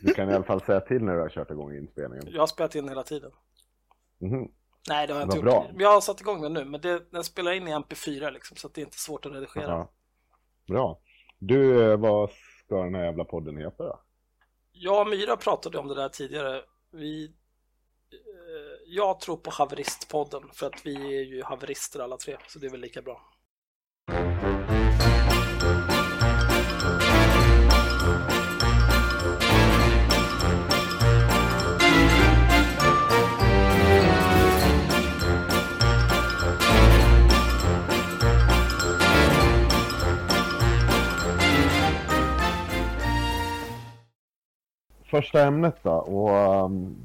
Du kan i alla fall säga till när du har kört igång inspelningen. Jag har spelat in hela tiden. Mhm. Nej, det har jag inte gjort. bra. Jag har satt igång den nu, men det, den spelar in i MP4 liksom, så att det är inte svårt att redigera. Ja. Bra. Du, eh, vad ska den här jävla podden heta då? Jag och Myra pratade om det där tidigare. Vi, eh, jag tror på Haveristpodden för att vi är ju haverister alla tre, så det är väl lika bra. Första ämnet då, och um,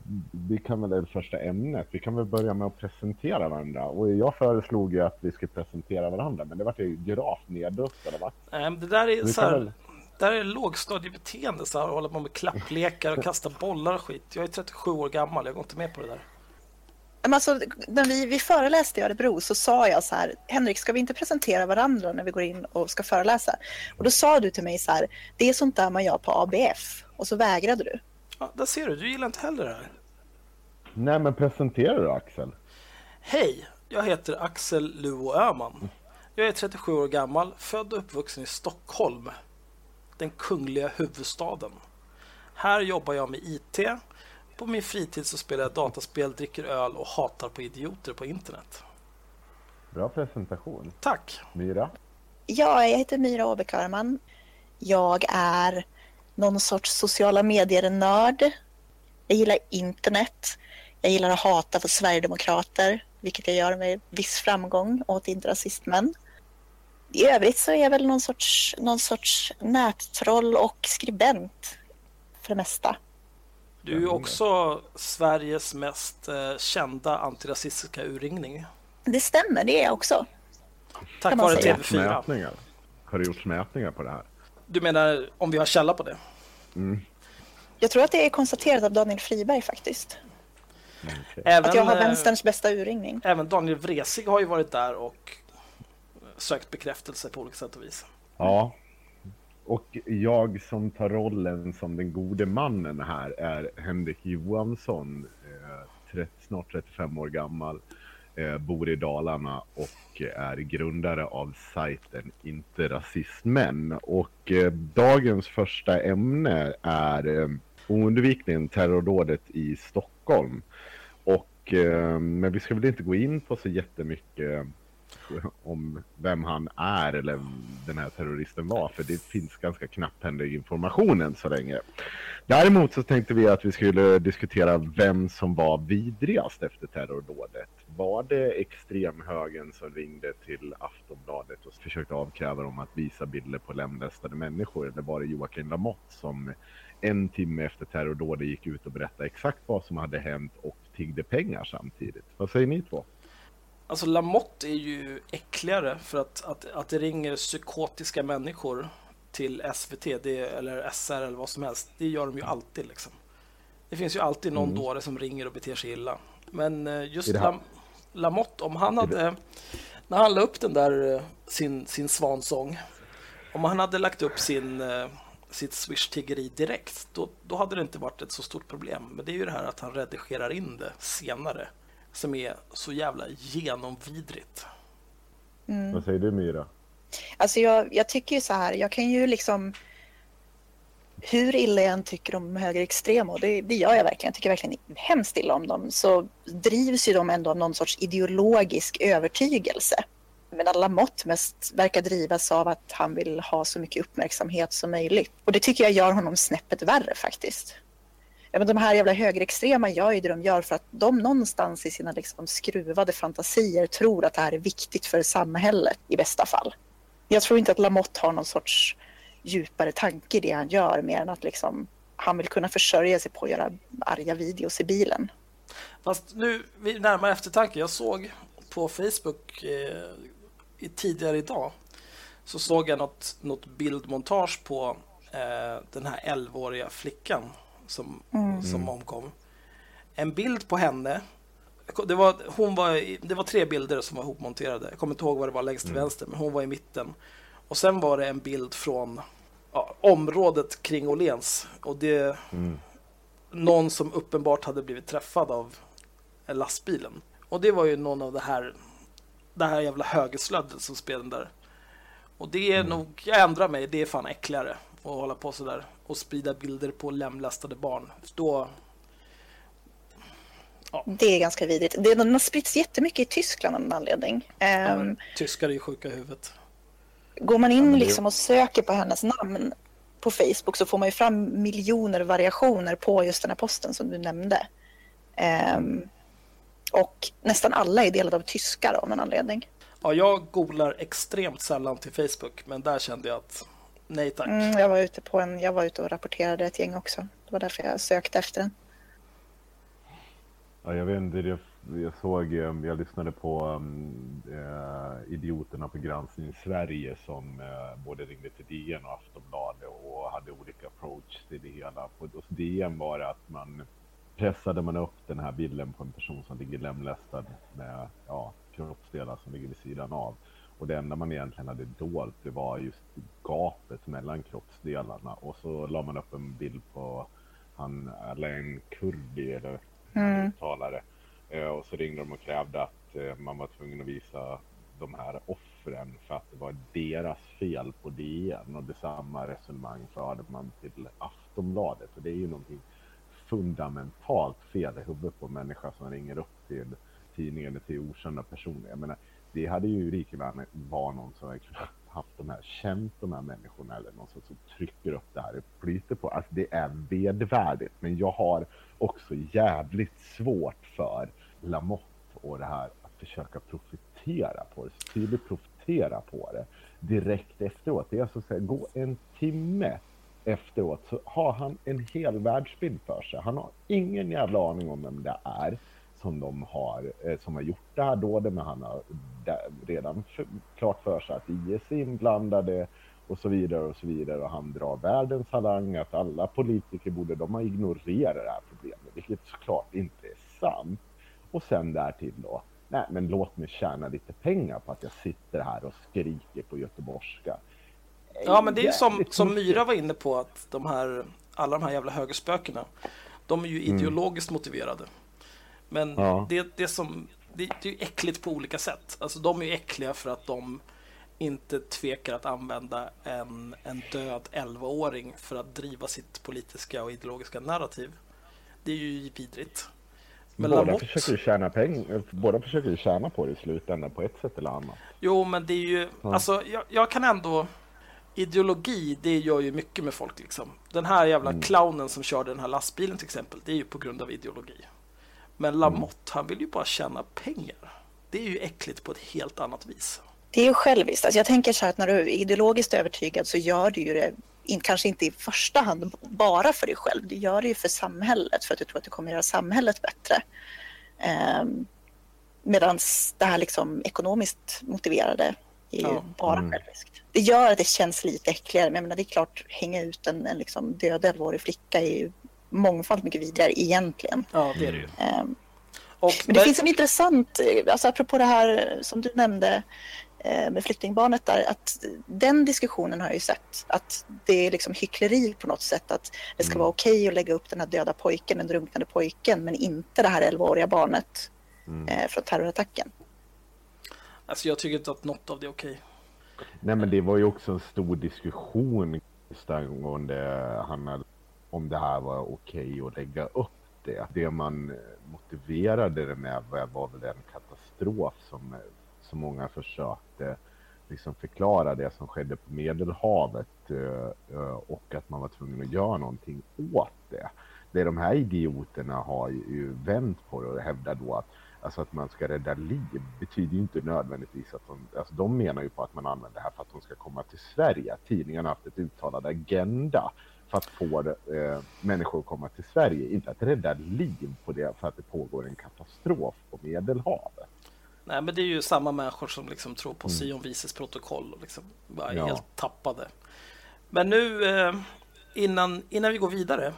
vi kan väl, första ämnet, vi kan väl börja med att presentera varandra. Och jag föreslog ju att vi skulle presentera varandra, men det vart ju gravt nedröstade va? Eh, Det där är, så här, väl- det där är lågstadiebeteende, så här, att hålla på med klapplekar och kasta bollar och skit. Jag är 37 år gammal, jag går inte med på det där. Men alltså, när vi, vi föreläste i Örebro så sa jag så här, Henrik, ska vi inte presentera varandra när vi går in och ska föreläsa? Och då sa du till mig så här, det är sånt där man gör på ABF. Och så vägrade du. Ja, där ser du, du gillar inte heller det här. Nej, men presentera då Axel. Hej, jag heter Axel Luo Öhman. Jag är 37 år gammal, född och uppvuxen i Stockholm, den kungliga huvudstaden. Här jobbar jag med IT. På min fritid så spelar jag dataspel, dricker öl och hatar på idioter på internet. Bra presentation. Tack! Myra? Ja, jag heter Myra Åbekarman. Jag är någon sorts sociala medier-nörd. Jag gillar internet. Jag gillar att hata för Sverigedemokrater, vilket jag gör med viss framgång åt inte rasismen. I övrigt så är jag väl någon sorts, någon sorts nättroll och skribent för det mesta. Du är också Sveriges mest eh, kända antirasistiska urringning. Det stämmer, det är jag också. Tack vare säga. TV4. Mätningar. Har du gjort mätningar på det här? Du menar om vi har källa på det? Jag tror att det är konstaterat av Daniel Friberg faktiskt. Okej. Även, Att jag har eh, vänsterns bästa urringning. Även Daniel Wresig har ju varit där och sökt bekräftelse på olika sätt och vis. Ja. Och jag som tar rollen som den gode mannen här är Henrik Johansson. Eh, 30, snart 35 år gammal. Eh, bor i Dalarna och är grundare av sajten Inte Rasistmän. Och eh, dagens första ämne är eh, oundvikligen terrordådet i Stockholm. Och, eh, men vi ska väl inte gå in på så jättemycket om vem han är eller den här terroristen var, för det finns ganska knapphändig information än så länge. Däremot så tänkte vi att vi skulle diskutera vem som var vidrigast efter terrordådet. Var det extremhögern som ringde till Aftonbladet och försökte avkräva dem att visa bilder på lemlästade människor, eller var det Joakim Lamotte som en timme efter terrordådet gick ut och berättade exakt vad som hade hänt och tiggde pengar samtidigt? Vad säger ni två? Alltså Lamotte är ju äckligare för att, att, att det ringer psykotiska människor till SVT det, eller SR eller vad som helst. Det gör de ju alltid liksom. Det finns ju alltid någon dåre som ringer och beter sig illa. Men eh, just Lam, Lamotte, om han hade, när han la upp den där eh, sin, sin svansång, om han hade lagt upp sin, eh, sitt swish-tiggeri direkt, då, då hade det inte varit ett så stort problem. Men det är ju det här att han redigerar in det senare som är så jävla genomvidrigt. Vad säger du Myra? Alltså jag, jag tycker ju så här, jag kan ju liksom hur illa jag än tycker om högerextrema, och det, det gör jag verkligen, jag tycker verkligen hemskt illa om dem, så drivs ju de ändå av någon sorts ideologisk övertygelse. Men alla mått mest verkar drivas av att han vill ha så mycket uppmärksamhet som möjligt. Och det tycker jag gör honom snäppet värre faktiskt. Ja, men de här jävla högerextrema gör ju det de gör för att de någonstans i sina liksom skruvade fantasier tror att det här är viktigt för samhället i bästa fall. Jag tror inte att Lamotte har någon sorts djupare tanke i det han gör mer än att liksom, han vill kunna försörja sig på att göra arga videos i bilen. Fast nu vid närmare eftertanke, jag såg på Facebook eh, tidigare idag så såg jag något, något bildmontage på eh, den här 11-åriga flickan som, som omkom. En bild på henne. Det var, hon var, det var tre bilder som var ihopmonterade. Jag kommer inte ihåg vad det var längst till vänster, men hon var i mitten. Och sen var det en bild från ja, området kring Åhléns. Och det Mm. någon som uppenbart hade blivit träffad av lastbilen. Och det var ju någon av det här, det här jävla högerslöddet som spelade där. Och det är Mm. nog, jag ändrar mig, det är fan äckligare att hålla på sådär och sprida bilder på lemlästade barn. Då, Det är ganska vidrigt. Det, den har spritts jättemycket i Tyskland av någon anledning. ja, men, tyskar är ju sjuka i huvudet. Går man in liksom och söker på hennes namn på Facebook så får man ju fram miljoner variationer på just den här posten som du nämnde. Ehm, och nästan alla är delade av tyskar av någon anledning. Ja, jag googlar extremt sällan till Facebook, men där kände jag att nej tack. Mm, jag, var ute på en, jag var ute och rapporterade ett gäng också. Det var därför jag sökte efter den. Ja, jag vet inte, jag, jag såg, eh, jag lyssnade på um, eh, Idioterna på Granskning Sverige som eh, både ringde till DN och Aftonbladet och hade olika approach till det hela. På, hos DN var det att man pressade man upp den här bilden på en person som ligger lemlästad med ja, kroppsdelar som ligger vid sidan av. Och det enda man egentligen hade dolt det var just gapet mellan kroppsdelarna. Och så la man upp en bild på han Alain Kurdi eller Mm. uttalare. Eh, och så ringde de och krävde att eh, man var tvungen att visa de här offren för att det var deras fel på DN. Och detsamma resonemang förde man till Aftonbladet. Och det är ju någonting fundamentalt fel i huvudet på en människa som ringer upp till tidningen eller till okända personer. Jag menar, det hade ju lika gärna var någon som hade kunnat haft de här, känt de här människorna eller någon som, som trycker upp det här och flyter på. Alltså det är vedvärdigt. Men jag har också jävligt svårt för Lamotte och det här att försöka profitera på det, tydligt profitera på det direkt efteråt. Det är alltså så här, gå en timme efteråt så har han en hel världsbild för sig. Han har ingen jävla aning om vem det är som de har, eh, som har gjort det här dådet, men han har redan för, klart för sig att IS är inblandade och så vidare och så vidare. Och han drar världens halang att alla politiker borde, de har ignorerat det här problemet, vilket såklart inte är sant. Och sen därtill då, nej men låt mig tjäna lite pengar på att jag sitter här och skriker på göteborgska. Ja, men det är som, som. Myra var inne på att de här, alla de här jävla högerspökena, de är ju ideologiskt motiverade. Men Ja. det, det, som, det, det är ju äckligt på olika sätt. Alltså de är ju äckliga för att de inte tvekar att använda en, en död 11-åring för att driva sitt politiska och ideologiska narrativ. Det är ju vidrigt. Men båda Lamotte, försöker tjäna pengar, båda försöker ju tjäna på det i slutändan på ett sätt eller annat. jo men det är ju, alltså jag, jag kan ändå, ideologi det gör ju mycket med folk liksom. Den här jävla Mm. clownen som körde den här lastbilen till exempel, det är ju på grund av ideologi. Men Lamotte, han vill ju bara tjäna pengar. Det är ju äckligt på ett helt annat vis. Det är ju själviskt. Alltså jag tänker så här att när du är ideologiskt övertygad så gör du ju det in, kanske inte i första hand bara för dig själv. Du gör det ju för samhället för att du tror att det kommer göra samhället bättre. Um, Medan det här liksom ekonomiskt motiverade är ju Ja. bara Mm. själviskt. Det gör att det känns lite äckligare. Men jag menar, det är klart, hänga ut en, en liksom död 11-årig flicka är ju mångfalt mycket vidare egentligen. Ja, det är det ju. Ehm, Och, men det finns en intressant, eh, alltså apropå det här som du nämnde eh, med flyktingbarnet där, att den diskussionen har jag ju sett. Att det är liksom hyckleri på något sätt. Att det ska Mm. vara okej att lägga upp den här döda pojken, den drunknade pojken, men inte det här 11-åriga barnet Mm. eh, från terrorattacken. alltså, jag tycker inte att något av det är okej. Nej men det var ju också en stor diskussion just angående han, om det här var okej att lägga upp det. Det man eh, motiverade det med var, väl en katastrof som, eh, som många försökte liksom förklara det som skedde på Medelhavet eh, och att man var tvungen att göra någonting åt det. Det de här idioterna har ju vänt på det och hävdar då att Alltså att man ska rädda liv betyder ju inte nödvändigtvis att de, alltså de menar ju på att man använder det här för att de ska komma till Sverige. Tidningarna har haft ett uttalad agenda för att få eh, människor att komma till Sverige. Inte att rädda liv på det för att det pågår en katastrof på Medelhavet. Nej, men det är ju samma människor som liksom tror på Sion vises protokoll och liksom bara Ja. helt tappade. Men nu eh, innan, innan vi går vidare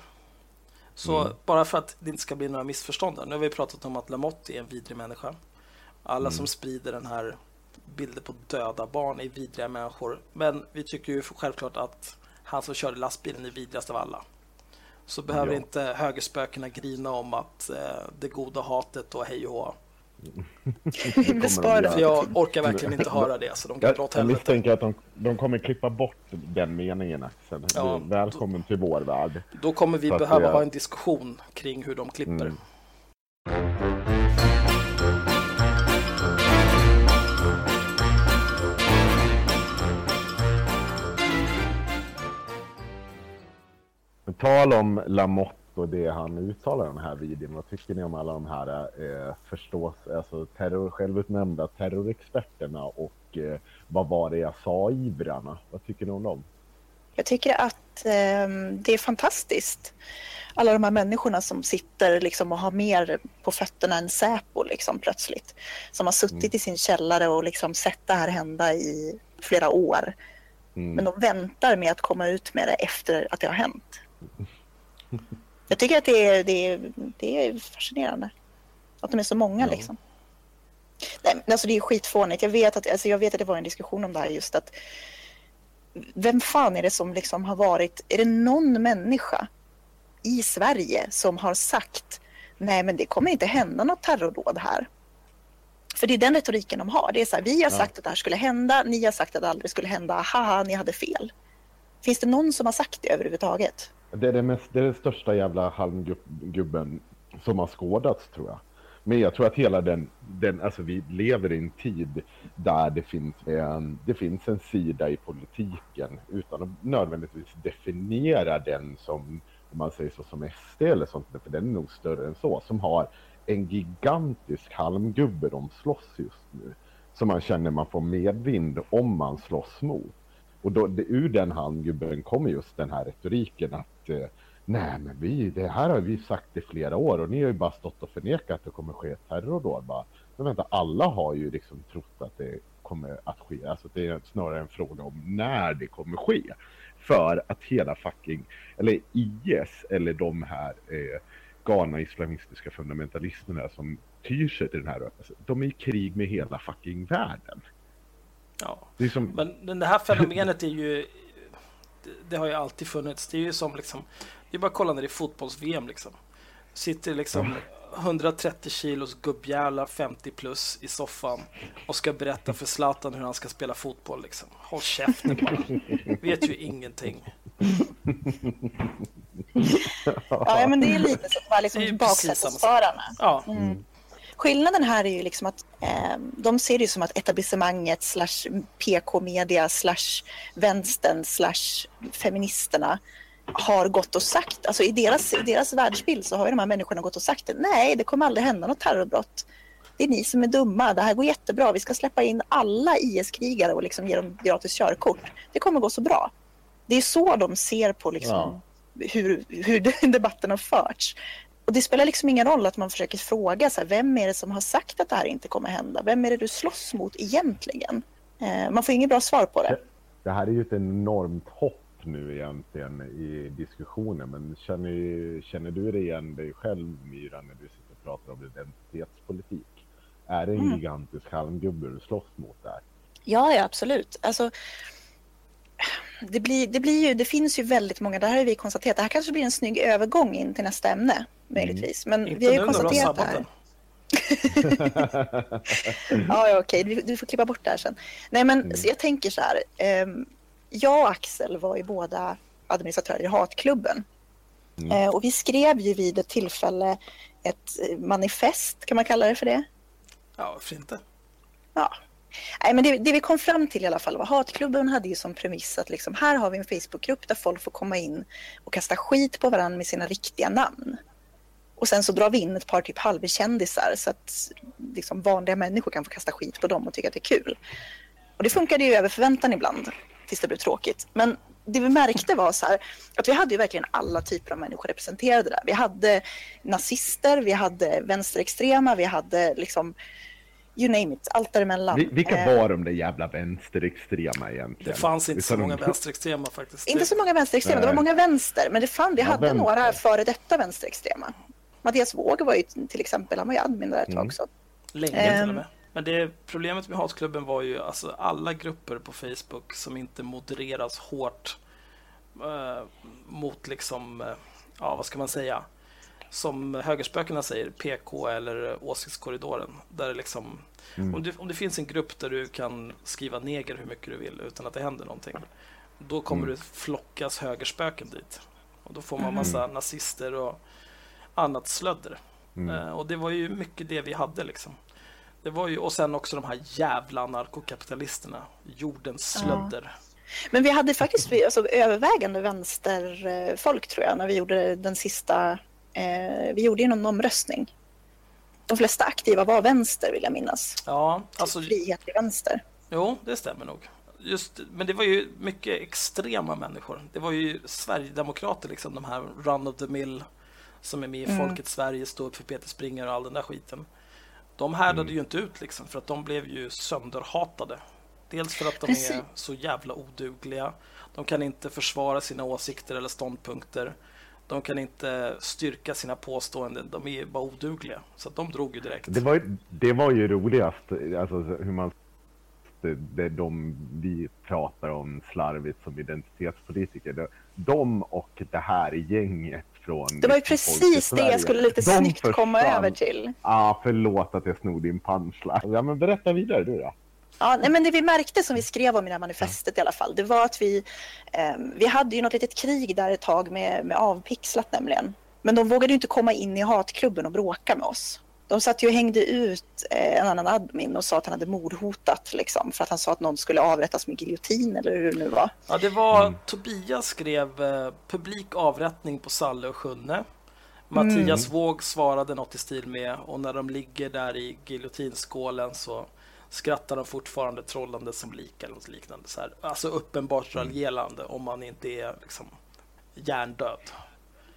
så bara för att det inte ska bli några missförstånd här. Nu har vi pratat om att Lamotte är en vidrig människa. Alla som sprider den här bilder på döda barn är vidriga människor. Men vi tycker ju självklart att han som körde lastbilen är vidrigast av alla. Så behöver Ja. inte högerspökena grina om att eh, det goda hatet och hej och hå. Bespara jag orkar verkligen inte höra det, så de kan Jag, dra åt jag misstänker att de, de kommer klippa bort den meningen Axel. Ja, välkommen till vår värld. Då kommer vi Så behöva det- ha en diskussion kring hur de klipper. Mm. På tal om Lamotte och det han uttalar i den här videon, vad tycker ni om alla de här eh, förstås, alltså terror, självutnämnda terrorexperterna och eh, vad var det jag sa-ivrarna? Vad tycker ni om dem? Jag tycker att eh, det är fantastiskt. Alla de här människorna som sitter liksom och har mer på fötterna än Säpo liksom, plötsligt. Som har suttit i sin källare och liksom sett det här hända i flera år. Mm. Men de väntar med att komma ut med det efter att det har hänt. Jag tycker att det är, det är, det är fascinerande. Att de är så många Ja. liksom. Nej, men alltså det är skitfånigt. Jag vet, att, alltså jag vet att det var en diskussion om det här just att vem fan är det som liksom har varit, är det någon människa i Sverige som har sagt nej men det kommer inte hända något terrordåd här. För det är den retoriken de har. Det är så här, vi har Ja. sagt att det här skulle hända, ni har sagt att det aldrig skulle hända, haha, ni hade fel. Finns det någon som har sagt det överhuvudtaget? Det är, det, mest, det är den största jävla halmgubben som har skådats tror jag. Men jag tror att hela den, den, alltså vi lever i en tid där det finns en, det finns en sida i politiken utan att nödvändigtvis definiera den som, om man säger så, som SD eller sånt, för den är nog större än så, som har en gigantisk halmgubbe de slåss just nu. Som man känner man får medvind om man slåss mot. Och då, det, ur den halmgubben kommer just den här retoriken att eh, nej men vi, det här har vi sagt i flera år och ni har ju bara stått och förnekat att det kommer ske terrordåd. Bara, men vänta, alla har ju liksom trott att det kommer att ske. Alltså det är snarare en fråga om när det kommer ske. För att hela fucking, eller IS eller de här eh, galna islamistiska fundamentalisterna som tyr sig till den här rörelsen, de är i krig med hela fucking världen. Ja. Det är som, Men det här fenomenet är ju... det- Det har ju alltid funnits. Det är ju som liksom... Det är bara att kolla när det är fotbolls-VM liksom. Sitter liksom 130 kilos gubbjävlar 50 plus i soffan och ska berätta för Zlatan hur han ska spela fotboll liksom. Håll käften bara. Vet ju ingenting. Ja, men det är lite så att vara liksom baksätesförarna. Ja, Mm. Skillnaden här är ju liksom att eh, de ser det som att etablissemanget slash PK-media slash vänstern slash feministerna har gått och sagt, alltså i deras, i deras världsbild så har ju de här människorna gått och sagt. Nej, det kommer aldrig hända något terrorbrott. Det är ni som är dumma. Det här går jättebra. Vi ska släppa in alla IS-krigare och liksom ge dem gratis körkort. Det kommer gå så bra. Det är så de ser på liksom hur, hur debatten har förts. Och det spelar liksom ingen roll att man försöker fråga så här, vem är det som har sagt att det här inte kommer hända? Vem är det du slåss mot egentligen? Eh, man får inget bra svar på det. Det här är ju ett enormt hopp nu egentligen i diskussionen. Men känner, känner du dig igen dig själv Myra när du sitter och pratar om identitetspolitik? Är det en Mm. gigantisk halmgubbe du slåss mot där? Ja, ja absolut. Alltså, det, blir, det, blir ju, det finns ju väldigt många, det här har vi konstaterat, det här kanske blir en snygg övergång in till nästa ämne möjligtvis. Men inte vi har ju nu när du har konstaterat det här. Ja, ja okej, du, du får klippa bort det här sen. Nej, men Mm. jag tänker så här. ehm, jag och Axel var ju båda administratörer i Hatklubben. Mm. Eh, och vi skrev ju vid ett tillfälle ett eh, manifest, kan man kalla det för det? Ja, varför inte? Ja. Nej, men det, det vi kom fram till i alla fall var Hatklubben hade ju som premiss att liksom, här har vi en Facebookgrupp där folk får komma in och kasta skit på varandra med sina riktiga namn. Och sen så drar vi in ett par typ halvkändisar så att liksom, vanliga människor kan få kasta skit på dem och tycka att det är kul. Och det funkade ju över förväntan ibland tills det blev tråkigt. Men det vi märkte var så här att vi hade ju verkligen alla typer av människor representerade där. Vi hade nazister, vi hade vänsterextrema, vi hade liksom you name it, allt däremellan. Vi- Vilka Eh, var de där jävla vänsterextrema egentligen? Det fanns inte så många de- vänsterextrema faktiskt. Inte så många vänsterextrema, det var Nej. många vänster. Men det fan, vi Ja, hade vänster. några före detta vänsterextrema. Mattias Våg var ju till exempel, han var ju admin där ett tag Mm. också. Länge till Ehm. och med. Men det problemet med hatklubben var ju alltså alla grupper på Facebook som inte modereras hårt eh, mot liksom, eh, ja vad ska man säga, som högerspökena säger, PK eller åsiktskorridoren. Där det liksom, Mm. om, det, om det finns en grupp där du kan skriva neger hur mycket du vill utan att det händer någonting, då kommer Mm. det flockas högerspöken dit. Och då får man Mm. massa nazister och annat slödder. Mm. Eh, och det var ju mycket det vi hade liksom. Det var ju, och sen också de här jävla narkokapitalisterna, jordens Ja. slödder. Men vi hade faktiskt alltså, övervägande vänsterfolk tror jag när vi gjorde den sista. Eh, vi gjorde ju någon omröstning. De flesta aktiva var vänster vill jag minnas. Ja, alltså, Frihetlig vänster. jo, det stämmer nog. Just, men det var ju mycket extrema människor. Det var ju Sverigedemokrater, liksom, de här run of the mill som är med i Mm. Folket Sverige, står upp för Peter Springer och all den där skiten. De härdade Mm. ju inte ut liksom, för att de blev ju sönderhatade. Dels för att de Precis. är så jävla odugliga. De kan inte försvara sina åsikter eller ståndpunkter. De kan inte styrka sina påståenden. De är bara odugliga. Så att de drog ju direkt. Det var, ju- det var ju roligast, alltså hur man... Det, det de vi pratar om slarvigt som identitetspolitiker. De, de och det här gänget från... Det var ju liksom precis det jag skulle lite de snyggt komma försvann. över till. Ah, förlåt att jag snor din punchline. Ja, men berätta vidare du då. Ja, nej, men det vi märkte som vi skrev om i det här manifestet i alla fall, det var att vi, eh, vi hade ju något litet krig där ett tag med, med avpixlat nämligen. Men de vågade ju inte komma in i hatklubben och bråka med oss. De satt ju och hängde ut eh, en annan admin och sa att han hade mordhotat liksom, för att han sa att någon skulle avrättas med giljotin eller hur det nu var. Ja, det var Mm. Tobias skrev eh, publik avrättning på Salle och Sjunne. Mattias Våg svarade något i stil med och när de ligger där i giljotinskålen så skrattar de fortfarande trollande som lik eller något liknande. Så här. Alltså uppenbart raljerande om man inte är liksom hjärndöd.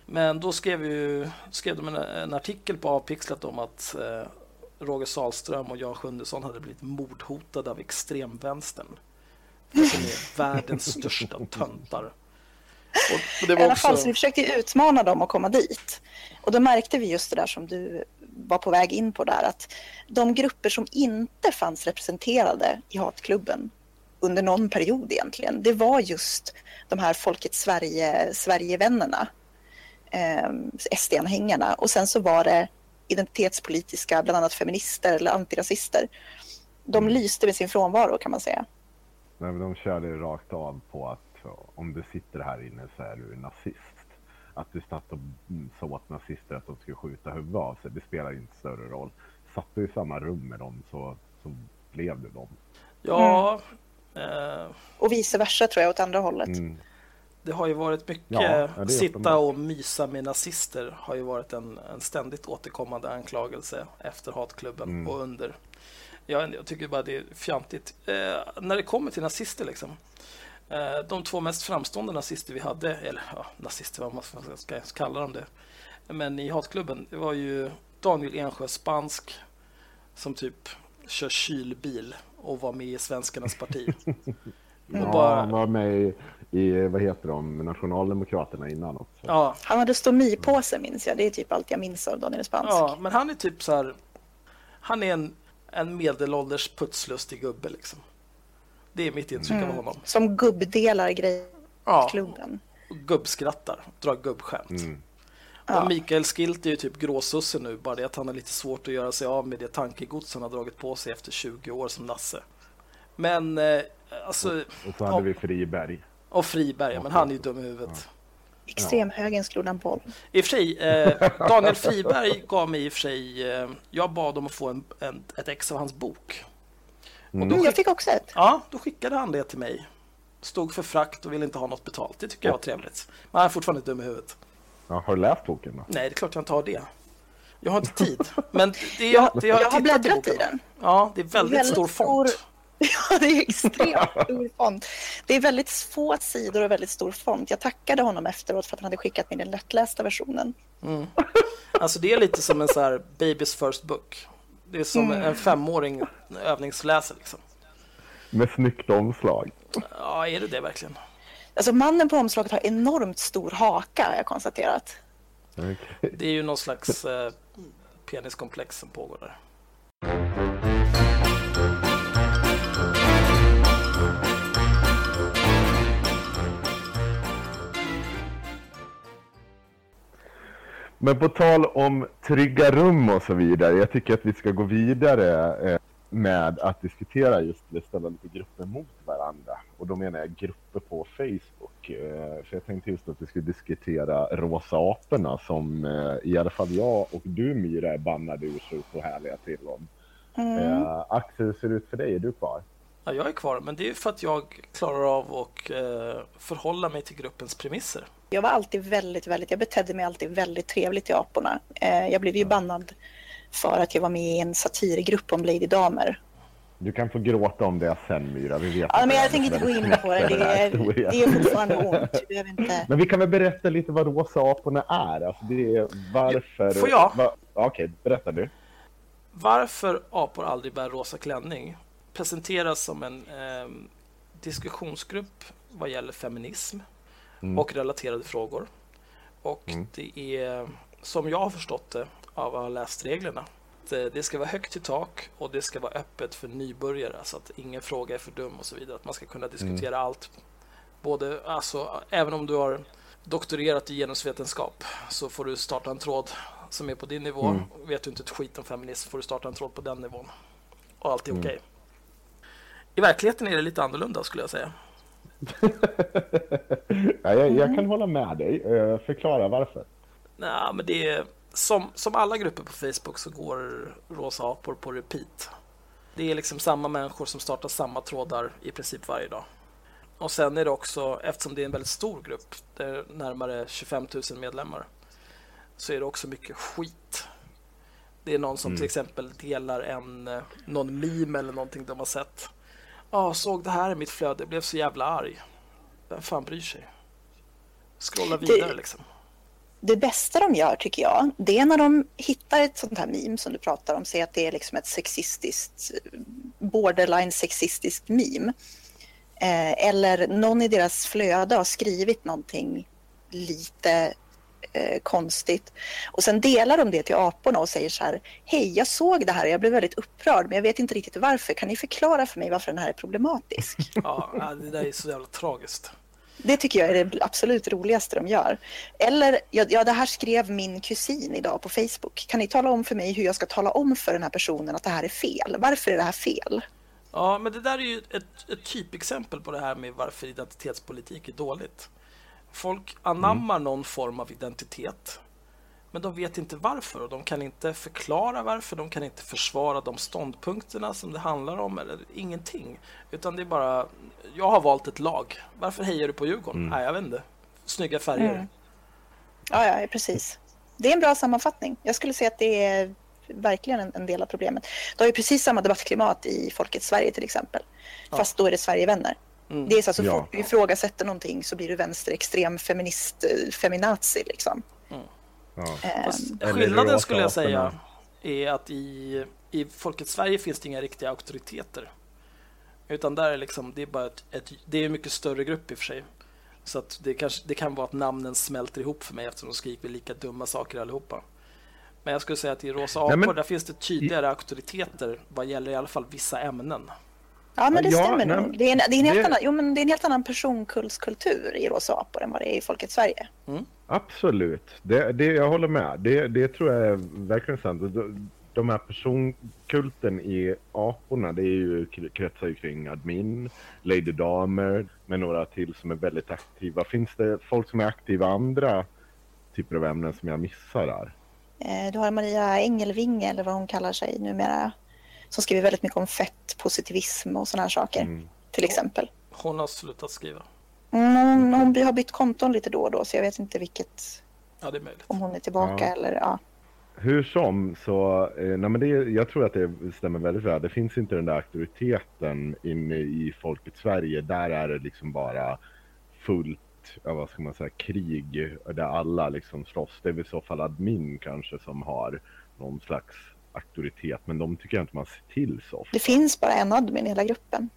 Men då skrev, ju, skrev de en, en artikel på Avpixlat om att eh, Roger Salström och Jan Sjundesson hade blivit mordhotade av extremvänstern. De är världens största töntar. Och, och I alla fall, också... så vi försökte utmana dem att komma dit. Och då märkte vi just det där som du var på väg in på där, att de grupper som inte fanns representerade i hatklubben under någon period egentligen, det var just de här Folket Sverige, Sverigevännerna, eh, SD-anhängarna. Och sen så var det identitetspolitiska, bland annat feminister eller antirasister. De lyste med sin frånvaro kan man säga. Nej, men de körde rakt av på att om du sitter här inne så är du nazist. Att du satt och mm, sa åt nazister att de skulle skjuta huvudet av sig, det spelar inte större roll. Satt du i samma rum med dem så, så blev det dem. Ja, eh, Och vice versa tror jag åt andra hållet. Mm. Det har ju varit mycket Ja, sitta och mysa med nazister har ju varit en, en ständigt återkommande anklagelse efter hatklubben Mm. och under. Jag, jag tycker bara det är fjantigt. Eh, när det kommer till nazister liksom. Eh, de två mest framstående nazister vi hade, eller ja, nazister, vad man ska, kalla dem det. Men i hatklubben, det var ju Daniel Ensjö Spansk som typ kör kylbil och var med i Svenskarnas parti. Ja, bara- han var med i, i, vad heter de, Nationaldemokraterna innan också. Ja, Han hade stomipåse minns jag. Det är typ allt jag minns av Daniel Spansk. Ja, men han är typ så här. Han är en, en medelålders putslustig gubbe liksom. Det är mitt intryck av honom. Som gubbdelar grejer i Ja, klubben. och gubbskrattar, drar gubbskämt. Mm. Ja. Och Mikael Skilt är ju typ gråsusse nu, bara det att han har lite svårt att göra sig av med det tankegods han har dragit på sig efter 20 år som Nasse. Men eh, alltså, Och så hade Ja. vi Friberg. Och Friberg, men han är ju dum i huvudet. Extremhögern slog han boll. I och för sig, eh, Daniel Friberg gav mig i och för sig, eh, jag bad om att få en, en, ett ex av hans bok. Och då Mm, jag fick också ett. Ja, då skickade han det till mig. Stod för frakt och ville inte ha något betalt. Det tycker jag var trevligt. Men han är fortfarande dum i huvudet. Ja, har du läst boken då? Nej, det är klart jag inte har det. Jag har inte tid. Men det, Jag, det, jag har tittat bläddrat i den. Ja, det är väldigt, stor font. Ja, det är extremt stor font. Det är väldigt få sidor och väldigt stor font. Jag tackade honom efteråt för att han hade skickat mig den lättlästa versionen. Alltså det är lite som en så här baby's first book. Det är som Mm. en femåring övningsläser liksom. Med snyggt omslag. Ja, är det det verkligen? Alltså mannen på omslaget har enormt stor haka har jag konstaterat. Okej. Det är ju någon slags eh, peniskomplex som pågår där. Men på tal om trygga rum och så vidare. Jag tycker att vi ska gå vidare eh, med att diskutera just det, ställa lite grupper mot varandra. Och då menar jag grupper på Facebook. Eh, för jag tänkte just att vi skulle diskutera Rosa aporna som eh, i alla fall jag och du Myra är bannade ur så härliga till om. Mm. Axel, hur ser det ut för dig? Är du kvar? Ja, jag är kvar, men det är för att jag klarar av att eh, förhålla mig till gruppens premisser. Jag var alltid väldigt, väldigt, jag betedde mig alltid väldigt trevligt till aporna. Eh, jag blev ju bannad för att jag var med i en satirgrupp om Lady Damer. Du kan få gråta om det sen Myra, vi vet Ja, men jag tänker inte gå in på det. Det är, det är fortfarande ont. Inte... Men vi kan väl berätta lite vad rosa aporna är? Alltså det är varför... Får jag? Va... Okej, berätta du. Varför apor aldrig bär rosa klänning presenteras som en eh, diskussionsgrupp vad gäller feminism Mm. och relaterade frågor. Och Mm. det är, som jag har förstått det av att ha läst reglerna, att eh, det ska vara högt i tak och det ska vara öppet för nybörjare så att ingen fråga är för dum och så vidare. Att man ska kunna diskutera allt. Både, alltså, även om du har doktorerat i genusvetenskap så får du starta en tråd som är på din nivå. Mm. Vet du inte ett skit om feminism får du starta en tråd på den nivån. Och allt är Mm. okej. I verkligheten är det lite annorlunda skulle jag säga. ja, jag, jag kan hålla med dig. Eh, förklara varför. Nej, men det är som, som alla grupper på Facebook så går rosa apor på repeat. Det är liksom samma människor som startar samma trådar i princip varje dag. Och sen är det också, eftersom det är en väldigt stor grupp, det är närmare 25 000 medlemmar, så är det också mycket skit. Det är någon som Mm. till exempel delar en, eh, någon meme eller någonting de har sett. Ja, såg det här i mitt flöde, blev så jävla arg. Vem fan bryr sig? Scrolla Det- vidare liksom. Det bästa de gör tycker jag, det är när de hittar ett sånt här meme som du pratar om, säg att det är liksom ett sexistiskt, borderline sexistiskt meme. Eh, eller någon i deras flöde har skrivit någonting lite eh, konstigt. Och sen delar de det till aporna och säger så här, hej jag såg det här och jag blev väldigt upprörd men jag vet inte riktigt varför. Kan ni förklara för mig varför den här är problematisk? Ja, det där är så jävla tragiskt. Det tycker jag är det absolut roligaste de gör. Eller, ja, ja, det här skrev min kusin idag på Facebook. Kan ni tala om för mig hur jag ska tala om för den här personen att det här är fel? Varför är det här fel? Ja, men det där är ju ett, ett typexempel på det här med varför identitetspolitik är dåligt. Folk anammar någon form av identitet, men de vet inte varför och de kan inte förklara varför, de kan inte försvara de ståndpunkterna som det handlar om eller ingenting. Utan det är bara, jag har valt ett lag. Varför hejar du på Djurgården? Nej, jag vet inte. Snygga färger. Mm. Ja, ja, precis. Det är en bra sammanfattning. Jag skulle säga att det är verkligen en, en del av problemet. Det har ju precis samma debattklimat i Folkets Sverige till exempel. Ja. Fast då är det Sverigevänner. Mm. Det är så att så Ja. fort du ifrågasätter någonting så blir du vänsterextrem feminist, eh, feminazi liksom. Ja. Eh, Fast Eller skillnaden skulle jag säga är att i, i Folkets Sverige finns det inga riktiga auktoriteter. Utan där är liksom, det är bara ett, ett, det är en mycket större grupp i och för sig. Så att det, kanske, det kan vara att namnen smälter ihop för mig eftersom de skriver lika dumma saker allihopa. Men jag skulle säga att i Rosa apor, Nej, men- där finns det tydligare auktoriteter vad gäller i alla fall vissa ämnen. Ja, men det Ja, stämmer nej, nog. Det är, en, det, är en helt det- annan, jo, men det är en helt annan personkullskultur i Rosa apor än vad det är i Folkets Sverige. Absolut, det, det, jag håller med. Det, det tror jag är verkligen sant. De- De här personkulten i aporna, det är ju, kretsar ju kring admin, Lady Damer, med några till som är väldigt aktiva. Finns det folk som är aktiva i andra typer av ämnen som jag missar där? Eh, Du har Maria Engelvinge, eller vad hon kallar sig numera, som skriver väldigt mycket om fett, positivism och sådana här saker, Mm. till exempel. Hon har slutat skriva. Mm, hon, hon har bytt konton lite då och då, så jag vet inte vilket, Ja, det är möjligt. om hon är tillbaka Ja. eller ja. Hur som, så eh, nej men det, jag tror att det stämmer väldigt bra. Det finns inte den där auktoriteten inne i folkets Sverige. Där är det liksom bara fullt, ja, vad ska man säga, krig där alla liksom slåss. Det är väl i så fall admin kanske som har någon slags auktoritet. Men de tycker jag inte man ser till så ofta. Det finns bara en admin i hela gruppen.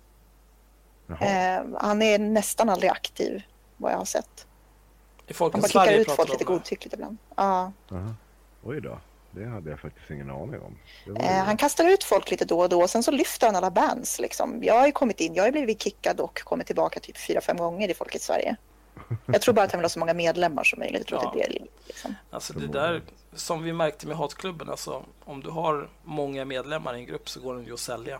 Eh, han är nästan aldrig aktiv, vad jag har sett. I Han Folkets bara Sverige ut folk lite godtyckligt ibland. Ja. Aha. Oj då, det hade jag faktiskt ingen aning om. Det Eh, han kastar ut folk lite då och då och sen så lyfter han alla bands. Liksom. Jag har ju kommit in, jag har blivit kickad och kommit tillbaka typ fyra, fem gånger i Folkets Sverige. Jag tror bara att han vill ha så många medlemmar som möjligt. Jag tror Ja. att det är det. Liksom. Alltså det där som vi märkte med hatklubben, alltså om du har många medlemmar i en grupp så går den ju att sälja.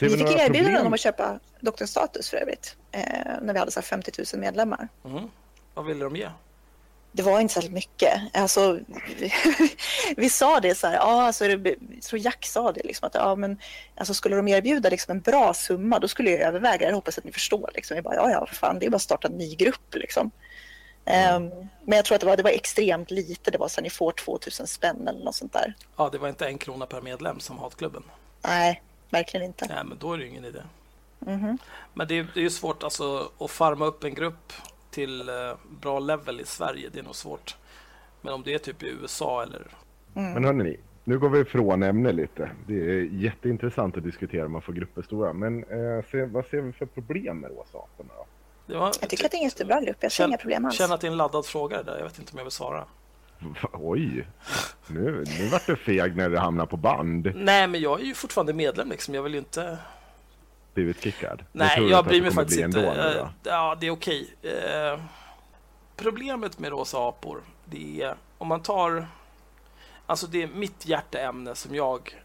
Vi fick erbjudanden om att köpa Dr. Status för övrigt. Eh, när vi hade så här 50 000 medlemmar. Mhm. Vad ville de ge? Det var inte särskilt mycket. Alltså, vi, vi sa det så här, ja, alltså, jag tror Jack sa det, liksom, att ja, men, alltså, skulle de erbjuda liksom, en bra summa då skulle jag överväga det. Jag hoppas att ni förstår. Liksom. Jag bara, ja, ja, för fan, det är bara att starta en ny grupp. Liksom. Ehm, men jag tror att det var, det var extremt lite. Det var så här, ni får 2000 spänn eller något sånt där. Ja, det var inte en krona per medlem som hatklubben. Nej, verkligen inte. Nej, men då är det ju ingen idé. Mhm. Men det är, det är ju svårt alltså, att farma upp en grupp till eh, bra level i Sverige. Det är nog svårt. Men om det är typ i USA eller... Men hörni, nu går vi ifrån ämne lite. Det är jätteintressant att diskutera om man får grupper stora. Men eh, se, vad ser vi för problem med råsaporna då? Det var, Jag tycker att det är en jättebra grupp. Jag ser Känn- inga problem alls. Känner att det är en laddad fråga det där. Jag vet inte om jag vill svara. Va- Oj, nu, nu vart du feg när det hamnar på band. Nej, men jag är ju fortfarande medlem liksom. Jag vill ju inte... Blivit kickad. Nej, jag bryr mig faktiskt inte. ändå Eh? Ja, det är okej. Eh, Problemet med rosa apor, det är om man tar... Alltså det är mitt hjärteämne som jag...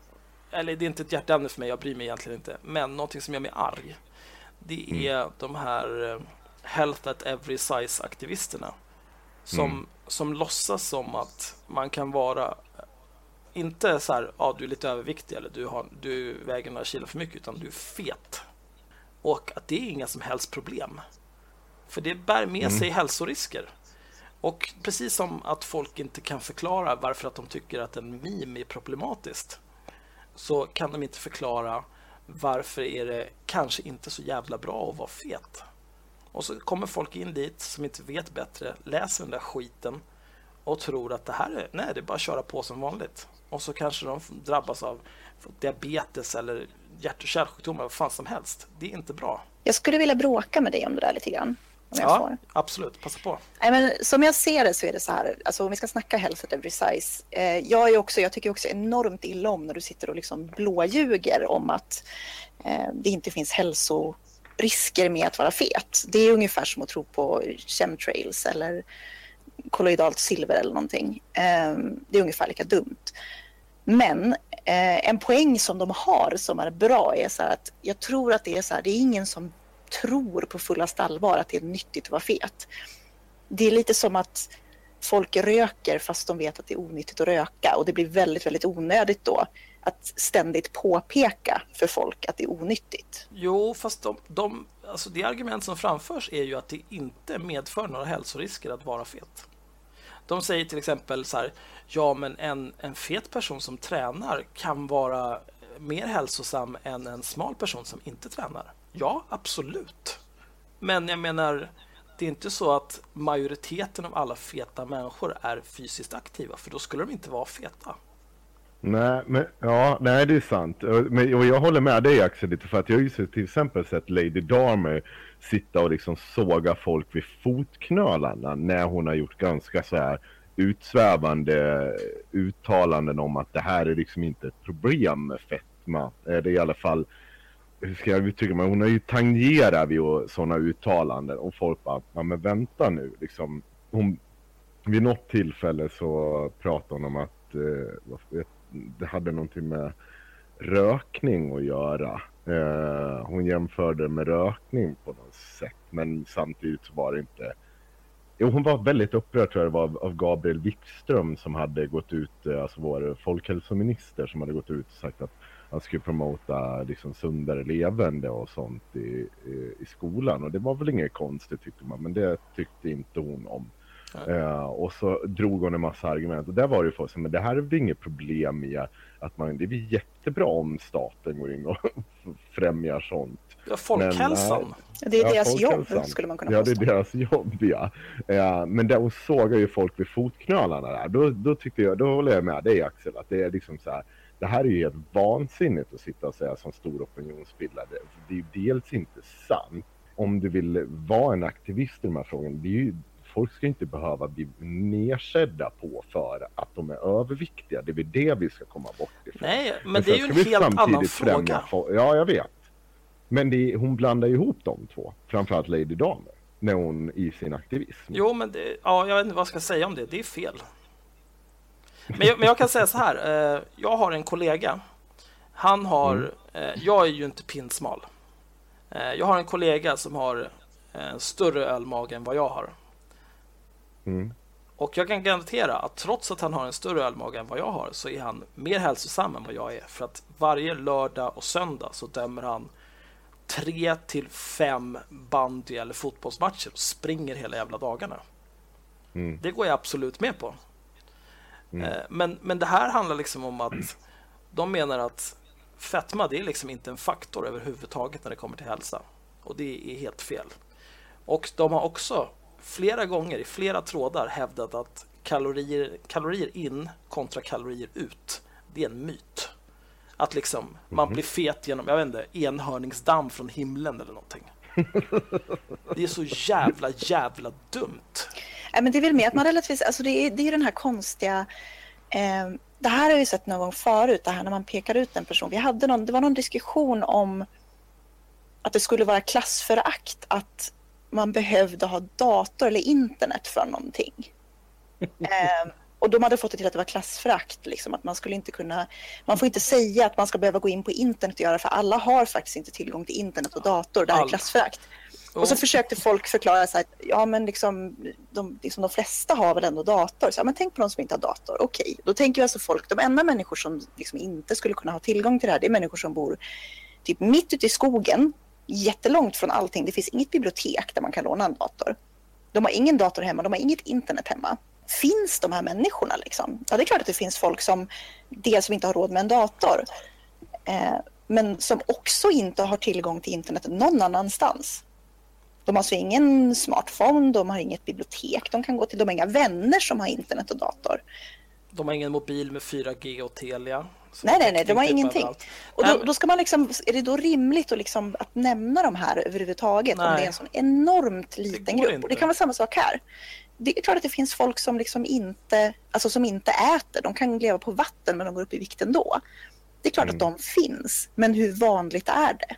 Eller det är inte ett hjärteämne för mig, jag bryr mig egentligen inte. Men någonting som gör mig arg, det Mm. är de här eh, Health at Every Size-aktivisterna. Som, Mm. som låtsas som att man kan vara inte så här, ja du är lite överviktig eller du, har, du väger några kilo för mycket, utan du är fet. Och att det är inga som helst problem. För det bär med sig hälsorisker. Och precis som att folk inte kan förklara varför att de tycker att en meme är problematiskt, så kan de inte förklara varför är det kanske inte så jävla bra att vara fet. Och så kommer folk in dit som inte vet bättre, läser den där skiten och tror att det här är, nej, det är bara att köra på som vanligt. Och så kanske de drabbas av diabetes eller hjärt och kärlsjukdomar, vad fan som helst. Det är inte bra. Jag skulle vilja bråka med dig om det där lite grann. Ja, får. absolut. Passa på. Nej, men som jag ser det så är det så här, alltså om vi ska snacka health at every size. Eh, jag, är också, jag tycker också enormt illa om när du sitter och liksom blåljuger om att eh, det inte finns hälsorisker med att vara fet. Det är ungefär som att tro på chemtrails eller kolloidalt silver eller någonting. Eh, det är ungefär lika dumt. Men eh, en poäng som de har som är bra är så här att jag tror att det är så här, det är ingen som tror på fullaste allvar att det är nyttigt att vara fet. Det är lite som att folk röker fast de vet att det är onyttigt att röka och det blir väldigt, väldigt onödigt då att ständigt påpeka för folk att det är onyttigt. Jo, fast de, de, alltså det argument som framförs är ju att det inte medför några hälsorisker att vara fet. De säger till exempel så här, ja men en, en fet person som tränar kan vara mer hälsosam än en smal person som inte tränar. Ja, absolut. Men jag menar, det är inte så att majoriteten av alla feta människor är fysiskt aktiva, för då skulle de inte vara feta. Nej, men ja, nej det är sant. Och- Men, och jag håller med dig Axel lite för att jag har ju till exempel sett Lady Darmer sitta och liksom såga folk vid fotknölarna när hon har gjort ganska så här utsvävande eh, uttalanden om att det här är liksom inte ett problem med fetma. Det är i alla fall, hur ska jag uttrycka mig, hon har ju tangerat vid sådana uttalanden och folk bara, ja men vänta nu liksom. Hon, vid något tillfälle så pratade hon om att eh, vad- det hade någonting med rökning att göra. Eh, hon jämförde med rökning på något sätt, men samtidigt så var det inte... Jo, hon var väldigt upprörd tror jag det var av, Gabriel Wikström som hade gått ut, eh, alltså vår folkhälsominister som hade gått ut och sagt att han skulle promota liksom sundare levande och sånt i, i, i skolan. Och det var väl inget konstigt tyckte man, men det tyckte inte hon om. Eh, och så drog hon en massa argument och där var det ju folk som, men det här är väl inget problem med att man, det är väl jättebra om staten går in och främjar sånt. Ja, folkhälsan. Men, Det är Ja, deras jobb skulle man kunna Ja, det är påstå. deras jobb ja. Eh, men där hon sågar ju folk vid fotknölarna där. Då, då tyckte jag, då håller jag med dig Axel, att det är liksom så här. Det här är ju helt vansinnigt att sitta och säga som stor opinionsbildare. Det är ju dels inte sant. Om du vill vara en aktivist i de här frågorna, det är ju, folk ska inte behöva bli nedsedda på för att de är överviktiga. Det är väl det vi ska komma bort ifrån. Nej, men det är ju en helt annan fråga. fo- Ja, jag vet. Men det, hon blandar ihop de två. Framförallt Lady Damer. när hon i sin aktivism. Jo, men det, ja, jag vet inte vad jag ska säga om det. Det är fel. Men jag, men jag kan säga så här. Eh, jag har en kollega. Han har... Mm. Eh, jag är ju inte pinsmal. Eh, jag har en kollega som har en större ölmage än vad jag har. Mm. Och jag kan garantera att trots att han har en större ölmage än vad jag har så är han mer hälsosam än vad jag är. För att varje lördag och söndag så dömer han tre till fem bandy eller fotbollsmatcher och springer hela jävla dagarna. Mm. Det går jag absolut med på. Mm. Eh, Men, men det här handlar liksom om att de menar att fetma det är liksom inte en faktor överhuvudtaget när det kommer till hälsa. Och det är helt fel. Och de har också flera gånger i flera trådar hävdat att kalorier, kalorier in kontra kalorier ut, det är en myt. Att liksom man blir fet genom, jag vet inte, enhörningsdamm från himlen eller någonting. Det är så jävla, jävla dumt. Nej, men det är väl mer att man relativt, alltså det är, det är den här konstiga, eh, det här har jag ju sett någon gång förut, det här när man pekar ut en person. Vi hade någon, det var någon diskussion om att det skulle vara klassförakt att man behövde ha dator eller internet för någonting. Eh, och de hade fått det till att det var klassförakt, liksom, att man skulle inte kunna, man får inte säga att man ska behöva gå in på internet och göra för alla har faktiskt inte tillgång till internet och dator, det här är Allt. klassförakt. Och så försökte folk förklara så här, att, ja men liksom de, liksom de flesta har väl ändå dator. Så, ja, men tänk på de som inte har dator. Okej, då tänker vi alltså folk, de enda människor som liksom inte skulle kunna ha tillgång till det här, det är människor som bor typ mitt ute i skogen, jättelångt från allting. Det finns inget bibliotek där man kan låna en dator. De har ingen dator hemma, de har inget internet hemma. Finns de här människorna liksom? Ja, det är klart att det finns folk som dels som inte har råd med en dator, eh, men som också inte har tillgång till internet någon annanstans. De har alltså ingen smartphone, de har inget bibliotek de kan gå till, de har inga vänner som har internet och dator. De har ingen mobil med 4G och Telia. Så Nej, nej, nej, de har ingenting. Och då, då ska man liksom, är det då rimligt att, liksom, att nämna de här överhuvudtaget om Nej. det är en sån enormt liten grupp? inte. Och det kan vara samma sak här. Det är klart att det finns folk som liksom inte, alltså som inte äter, de kan leva på vatten men de går upp i vikt ändå. Det är klart Mm. att de finns, men hur vanligt är det?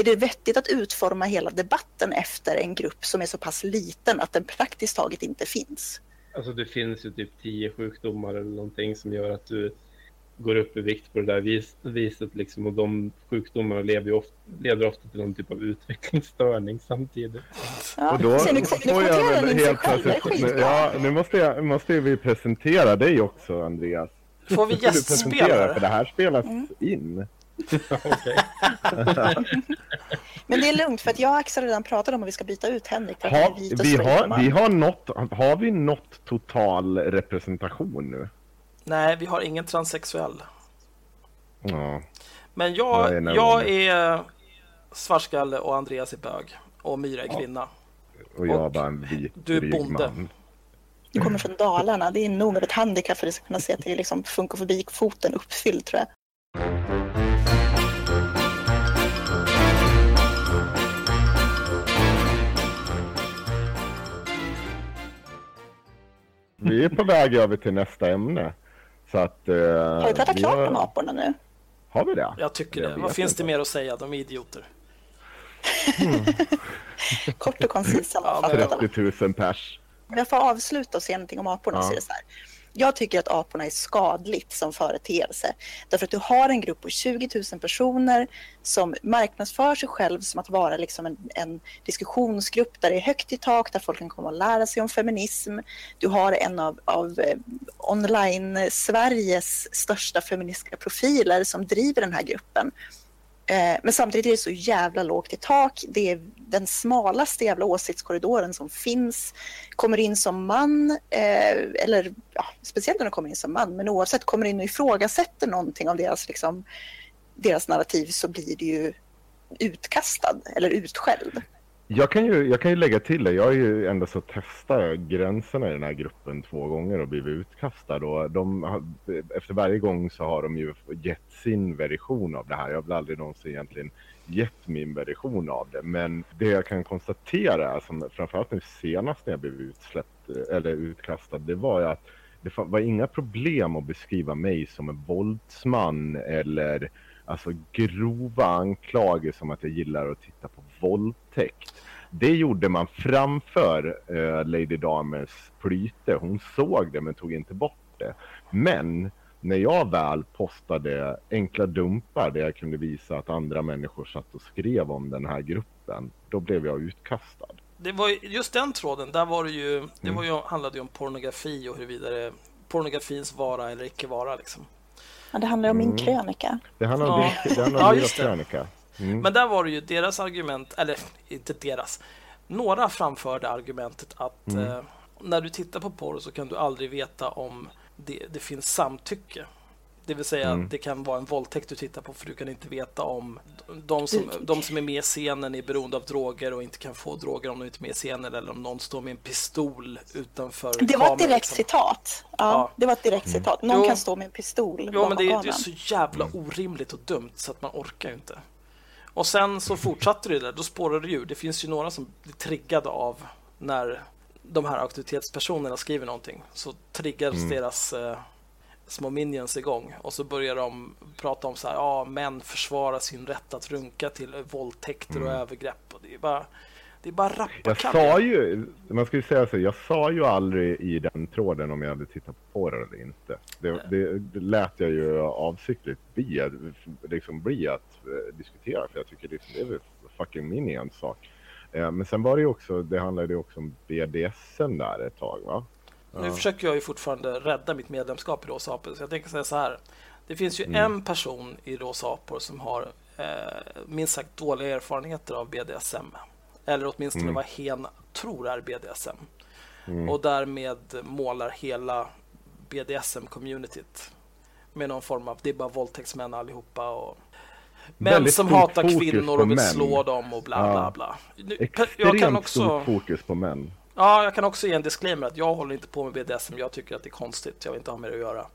Är det vettigt att utforma hela debatten efter en grupp som är så pass liten att den praktiskt taget inte finns? Alltså det finns ju typ tio sjukdomar eller någonting som gör att du går upp i vikt på det där vis, viset liksom och de sjukdomarna lever ju ofta, leder ofta till någon typ av utvecklingsstörning samtidigt. Ja, Och då se, nu, får jag väl helt plötsligt... Ja, nu måste, jag, måste vi presentera dig också, Andreas. Får vi presentera, för gästspelare? det här spelas Mm. in. Okej. Men det är lugnt för att jag och Axel redan pratat om att vi ska byta ut Henrik för att Ha, han är vit och vi, straight har, vi har, nått, har vi nått total representation nu? Nej, vi har ingen transsexuell. Ja. Men Jag är jag, nog- jag är svartskalle och Andreas är bög. Och Myra är kvinna. Och jag är Och bara en vit du är bonde. man. Du kommer från Dalarna. Det är nog av ett handikapp för att du ska kunna se att det är liksom funkofobi-foten uppfylld tror jag. Vi är på väg över till nästa ämne. Så att... eh, Har vi pratat vi klart har- om aporna nu? Har vi det? Jag tycker det. vet Vad finns det mer att säga? De är idioter. Kort och koncist sammanfattat. 30 000 pers. Om jag får avsluta och säga någonting om aporna Ja. så är det så här. Jag tycker att aporna är skadligt som företeelse. Därför att du har en grupp på 20 000 personer som marknadsför sig själv som att vara liksom en, en diskussionsgrupp där det är högt i tak, där folk kan komma och lära sig om feminism. Du har en av, av eh, online-Sveriges största feministiska profiler som driver den här gruppen. Eh, Men samtidigt är det så jävla lågt i tak. Det är den smalaste jävla åsiktskorridoren som finns. Kommer in som man, eh, eller ja, speciellt när de kommer in som man, men oavsett kommer in och ifrågasätter någonting av deras, liksom, deras narrativ så blir det ju utkastad eller utskälld. Jag kan, ju, jag kan ju lägga till det. Jag har ju ändå så testat gränserna i den här gruppen två gånger och blivit utkastad. Och de har, efter varje gång så har de ju gett sin version av det här. Jag har väl aldrig någonsin egentligen gett min version av det. Men det jag kan konstatera, som framförallt nu senast när jag blev utsläppt, eller utkastad, det var ju att det var inga problem att beskriva mig som en våldsman eller alltså grova anklagelser om att jag gillar att titta på våldtäkt. Det gjorde man framför eh, Lady Damers plyte. Hon såg det men tog inte bort det. Men när jag väl postade enkla dumpar där jag kunde visa att andra människor satt och skrev om den här gruppen, då blev jag utkastad. Det var ju- just den tråden, där var det ju, det var ju, handlade ju om pornografi och huruvida det pornografins vara eller icke vara. Liksom. Ja, det handlar om min Mm. krönika. Det handlar om, Ja. det, det handlar Ja, om deras det. krönika. Mm. Men där var det ju deras argument, eller inte deras. Några framförde argumentet att Mm. eh, när du tittar på porr så kan du aldrig veta om det, det finns samtycke. Det vill säga Mm. att det kan vara en våldtäkt du tittar på för du kan inte veta om de som, de som är med i scenen är beroende av droger och inte kan få droger om de inte är med i scenen eller om någon står med en pistol utanför Det var ett kameran, direkt liksom. citat. Ja, Ja. Det var ett direkt citat. Någon Jo. kan stå med en pistol Jo, men det är, det är så jävla orimligt och dumt så att man orkar ju inte. Och sen så fortsatte det där, då spårade det ur. Det finns ju några som blir triggade av när de här auktoritetspersonerna skriver någonting. Så triggas deras eh, små minions igång och så börjar de prata om så här, ja, män försvarar sin rätt att runka till våldtäkter och övergrepp. Och det är bara, det är bara Jag rappakalja. sa ju, man ska ju säga så, jag sa ju aldrig i den tråden om jag hade tittat på porr eller inte. Det, det, det lät jag ju avsiktligt bli, liksom bli att eh, diskutera, för jag tycker det, det är väl fucking min ensak. Eh, men sen var det ju också, det handlade ju också om BDSM där ett tag va? Nu försöker jag ju fortfarande rädda mitt medlemskap i Rosa Apor. Så jag tänker säga så här. Det finns ju Mm. en person i Rosa Apor som har eh, minst sagt dåliga erfarenheter av BDSM. Eller åtminstone Mm. vad hen tror är BDSM. Mm. Och därmed målar hela BDSM-communityt med någon form av, det är bara våldtäktsmän allihopa och män Väldigt som hatar kvinnor och vill män. slå dem och bla bla bla. Nu, Extremt jag kan också... stort fokus på män. Ja, jag kan också ge en disclaimer att jag håller inte på med BDSM. Jag tycker att det är konstigt. Jag vill inte ha med det att göra.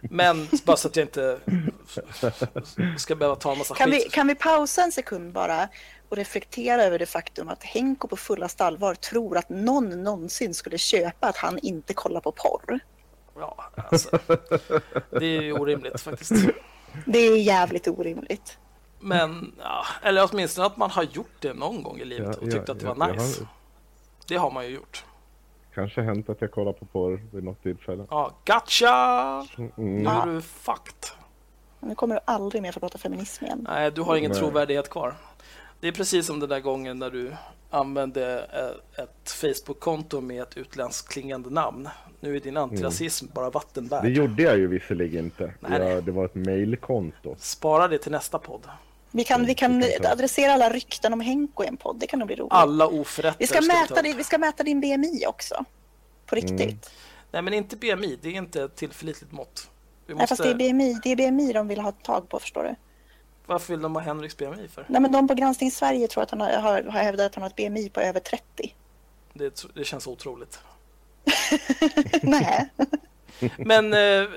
Men bara så att jag inte ska behöva ta en massa Kan vi, skit. kan vi pausa en sekund bara och reflektera över det faktum att Henko på fullast allvar tror att någon någonsin skulle köpa att han inte kollar på porr? Ja, alltså, det är ju orimligt faktiskt. Det är jävligt orimligt. Men, ja, eller åtminstone att man har gjort det någon gång i livet och Ja, tyckt ja, att det var nice. har- Det har man ju gjort. Kanske hänt att jag kollar på porr vid något tillfälle. Ja, gotcha! Mm. Nu är du fucked. Nu kommer du aldrig mer få prata feminism igen. Nej, du har ingen Nej. trovärdighet kvar. Det är precis som den där gången när du använde eh, ett Facebook-konto med ett utländskt klingande namn. Nu är din antirasism bara vatten värd. Det gjorde jag ju visserligen inte. Nej. Jag, det var ett mailkonto. Spara det till nästa podd. Vi kan, vi kan Vi adressera alla rykten om Henko i en podd. Det kan nog bli roligt. Alla oförrätter Vi ska, vi ta mäta din, vi ska mäta din BMI också. På riktigt. Mm. Nej, men inte BMI. Det är inte ett tillförlitligt mått. Vi Nej, fast det är, måste... BMI, det är BMI de vill ha tag på, förstår du. Varför vill de ha Henriks BMI för? Nej, men de på Granskning Sverige tror att han har, har, har hävdat att han har ett BMI på över 30. Det, det känns otroligt. Nej. Men eh,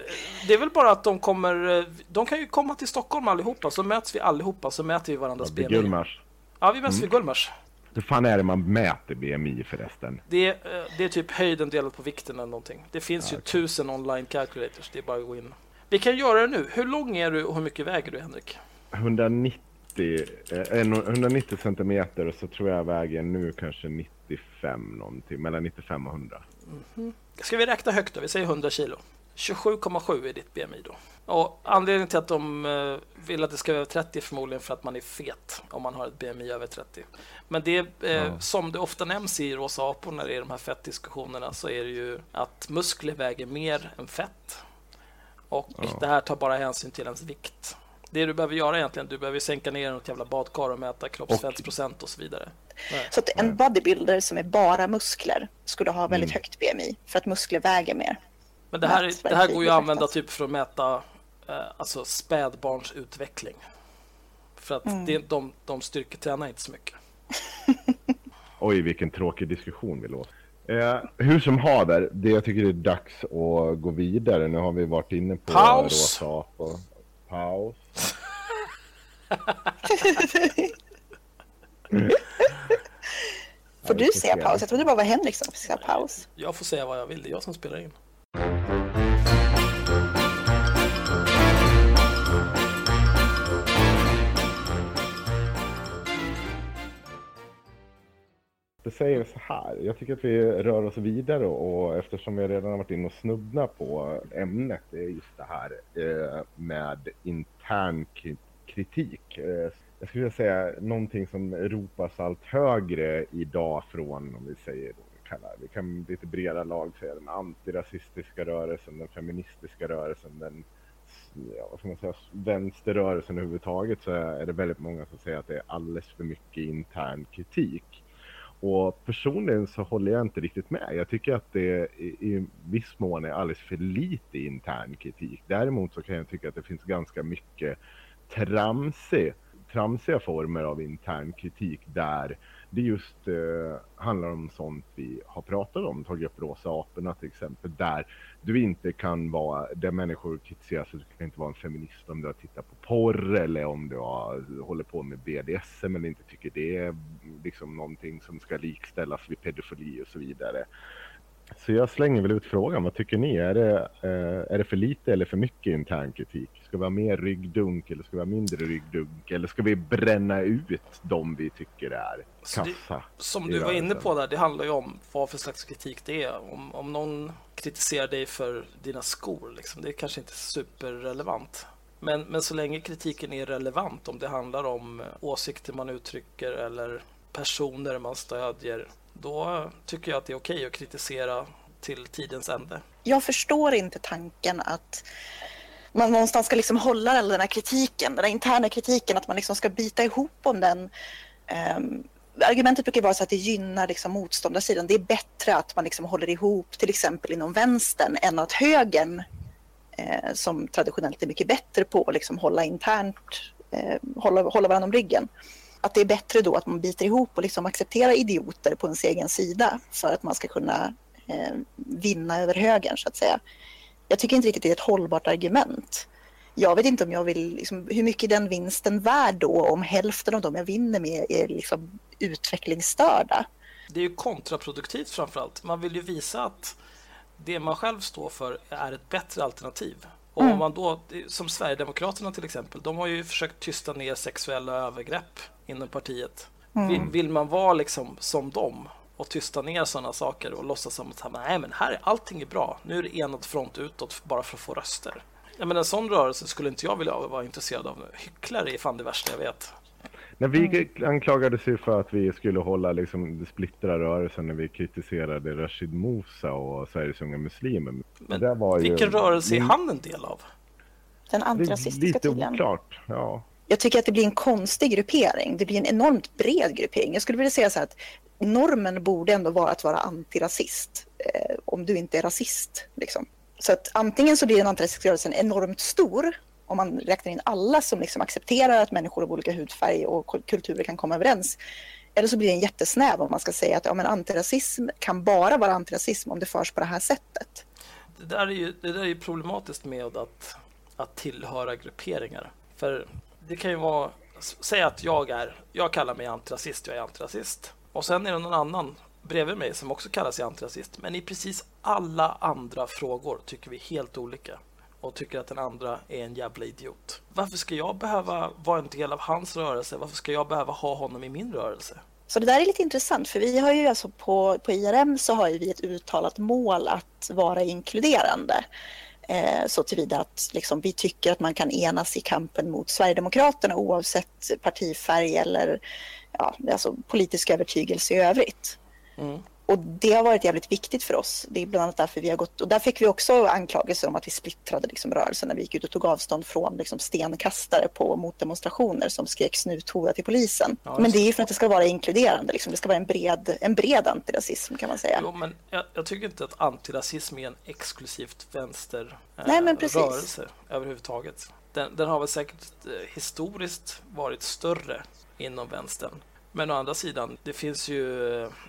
det är väl bara att de kommer... eh, De kan ju komma till Stockholm allihopa, så möts vi allihopa, så mäter vi varandras Vid BMI. Gullmars. Ja, vi möts vid Gullmars. Hur fan är det man mäter BMI förresten? Det är, eh, det är typ höjden delat på vikten eller någonting. Det finns ju tusen online calculators, det är bara att gå in. Vi kan göra det nu. Hur lång är du och hur mycket väger du, Henrik? 190, eh, en- 190 centimeter och så tror jag väger nu kanske 95 någonting, mellan 95 och 100. Ska vi räkna högt då? Vi säger 100 kilo. 27,7 är ditt BMI då. Och anledningen till att de eh, vill att det ska vara över 30 är förmodligen för att man är fet om man har ett BMI över 30. Men det är, eh, Ja. som det ofta nämns i Rosa apor när det är de här fettdiskussionerna så är det ju att muskler väger mer än fett. Och Ja. det här tar bara hänsyn till ens vikt. Det du behöver göra egentligen, du behöver sänka ner något jävla badkar och mäta kroppsfettsprocent och så vidare. Nej. Så att en bodybuilder som är bara muskler skulle ha väldigt Mm. högt BMI för att muskler väger mer. Men det här, det här går ju att använda betraktas. typ för att mäta eh, alltså spädbarns utveckling. För att Mm. det, de, de styrketränar inte så mycket. Oj, vilken tråkig diskussion vi låter. Eh, hur som haver, det jag tycker det är dags att gå vidare. Nu har vi varit inne på Paus. rosa apor. Paus. Får du säga paus? Jag trodde det bara var Henrik som fick säga paus. Jag får säga vad jag vill, det är jag som spelar in. Säger så här. Jag tycker att vi rör oss vidare och eftersom vi redan har varit inne och snubbna på ämnet, det är just det här eh, med intern kritik. Eh, jag skulle vilja säga någonting som ropas allt högre idag från, om vi säger kallar, vi kan lite breda lag säga den antirasistiska rörelsen, den feministiska rörelsen, den ja, vad ska man säga, vänsterrörelsen överhuvudtaget så är det väldigt många som säger att det är alldeles för mycket intern kritik. Och personligen så håller jag inte riktigt med. Jag tycker att det i, i viss mån är alldeles för lite intern kritik. Däremot så kan jag tycka att det finns ganska mycket tramsig, tramsiga former av intern kritik där det just eh, handlar om sånt vi har pratat om, tagit upp rosa aporna till exempel, där du inte kan vara, där människor kritiseras att du kan inte vara en feminist om du har tittat på porr eller om du har, håller på med BDSM eller inte tycker det är liksom någonting som ska likställas vid pedofili och så vidare. Så jag slänger väl ut frågan, vad tycker ni? Är det, eh, är det för lite eller för mycket intern kritik? Ska vi ha mer ryggdunk eller ska vi ha mindre ryggdunk? Eller ska vi bränna ut de vi tycker är kassa? Det, som du var inne på där, det handlar ju om vad för slags kritik det är. Om, om någon kritiserar dig för dina skor, liksom, det är kanske inte superrelevant. Men, men så länge kritiken är relevant, om det handlar om åsikter man uttrycker eller personer man stödjer då tycker jag att det är okej att kritisera till tidens ände. Jag förstår inte tanken att man någonstans ska liksom hålla all den här kritiken, den här interna kritiken, att man liksom ska bita ihop om den. Um, argumentet brukar vara så att det gynnar liksom motståndarsidan. Det är bättre att man liksom håller ihop till exempel inom vänstern än att högern, eh, som traditionellt är mycket bättre på att liksom hålla internt, eh, hålla, hålla varandra om ryggen, att det är bättre då att man biter ihop och liksom accepterar idioter på ens egen sida för att man ska kunna eh, vinna över högern så att säga. Jag tycker inte riktigt det är ett hållbart argument. Jag vet inte om jag vill, liksom, hur mycket är den vinsten värd då om hälften av dem jag vinner med är liksom utvecklingsstörda? Det är ju kontraproduktivt framförallt. Man vill ju visa att det man själv står för är ett bättre alternativ. Och mm. om man då, som Sverigedemokraterna till exempel, de har ju försökt tysta ner sexuella övergrepp inom partiet. Mm. Vill, vill, man vara liksom som dem och tysta ner sådana saker och låtsas som att nej, men här är allting är bra. Nu är det enad front utåt bara för att få röster. Ja, men en sån rörelse skulle inte jag vilja vara intresserad av. Hycklare är fan det värsta jag vet. När vi anklagades ju för att vi skulle hålla liksom splittra rörelsen när vi kritiserade Rashid Musa och Sveriges unga muslimer. Men det var vilken ju... rörelse är han en del av? Den antirasistiska tydligen. Lite oklart, ja jag tycker att det blir en konstig gruppering. Det blir en enormt bred gruppering. Jag skulle vilja säga så här att normen borde ändå vara att vara antirasist eh, om du inte är rasist. Liksom. Så att antingen så blir den antirasistiska rörelsen enormt stor om man räknar in alla som liksom accepterar att människor av olika hudfärg och kulturer kan komma överens. Eller så blir den jättesnäv om man ska säga att ja, men antirasism kan bara vara antirasism om det förs på det här sättet. Det där är ju, det där är ju problematiskt med att, att tillhöra grupperingar. För det kan ju vara, säg att jag är, jag kallar mig antirasist, jag är antirasist. Och sen är det någon annan bredvid mig som också kallar sig antirasist. Men i precis alla andra frågor tycker vi helt olika och tycker att den andra är en jävla idiot. Varför ska jag behöva vara en del av hans rörelse? Varför ska jag behöva ha honom i min rörelse? Så det där är lite intressant för vi har ju alltså på, på IRM så har vi ett uttalat mål att vara inkluderande. Eh, så tillvida att liksom, vi tycker att man kan enas i kampen mot Sverigedemokraterna oavsett partifärg eller ja, alltså politisk övertygelse i övrigt. Mm. Och det har varit jävligt viktigt för oss. Det är bland annat därför vi har gått, och där fick vi också anklagelser om att vi splittrade liksom rörelsen när vi gick ut och tog avstånd från liksom stenkastare på motdemonstrationer som skrek snuthora till polisen. Ja, men det är ju för att det ska vara inkluderande, liksom. det ska vara en bred, en bred antirasism kan man säga. Jo, men jag, jag tycker inte att antirasism är en exklusivt vänsterrörelse eh, överhuvudtaget. Den, den har väl säkert eh, historiskt varit större inom vänstern. Men å andra sidan, det finns ju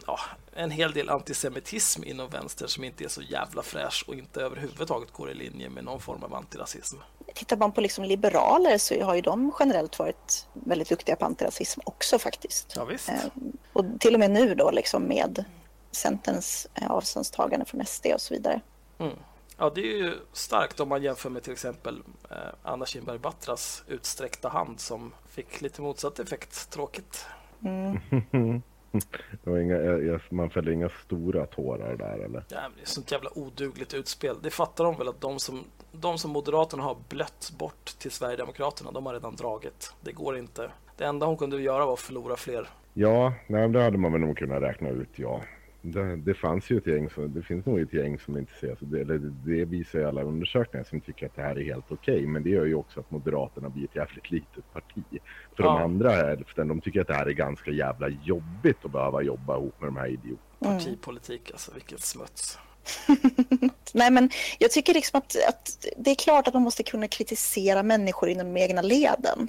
ja, en hel del antisemitism inom vänster som inte är så jävla fräsch och inte överhuvudtaget går i linje med någon form av antirasism. Tittar man på liksom liberaler så har ju de generellt varit väldigt duktiga på antirasism också faktiskt. Ja, visst. Eh, och till och med nu då liksom med Centerns eh, avståndstagande från SD och så vidare. Mm. Ja, det är ju starkt om man jämför med till exempel eh, Anna Kinberg Batras utsträckta hand som fick lite motsatt effekt. Tråkigt. Mm. Det var inga, man fällde inga stora tårar där eller? Ja, men det är sånt jävla odugligt utspel. Det fattar de väl att de som, de som Moderaterna har blött bort till Sverigedemokraterna, de har redan dragit. Det går inte. Det enda hon kunde göra var att förlora fler. Ja, nej, det hade man väl nog kunnat räkna ut, ja. Det, det fanns ju ett gäng, som, det finns nog ett gäng som inte ser så. Det, eller det visar ju alla undersökningar som tycker att det här är helt okej. Men det gör ju också att Moderaterna blir ett jävligt litet parti. För de Ja. andra hälften, de tycker att det här är ganska jävla jobbigt att behöva jobba ihop med de här idioterna. Partipolitik, alltså vilket smuts. Nej, men jag tycker liksom att, att det är klart att man måste kunna kritisera människor inom de egna leden.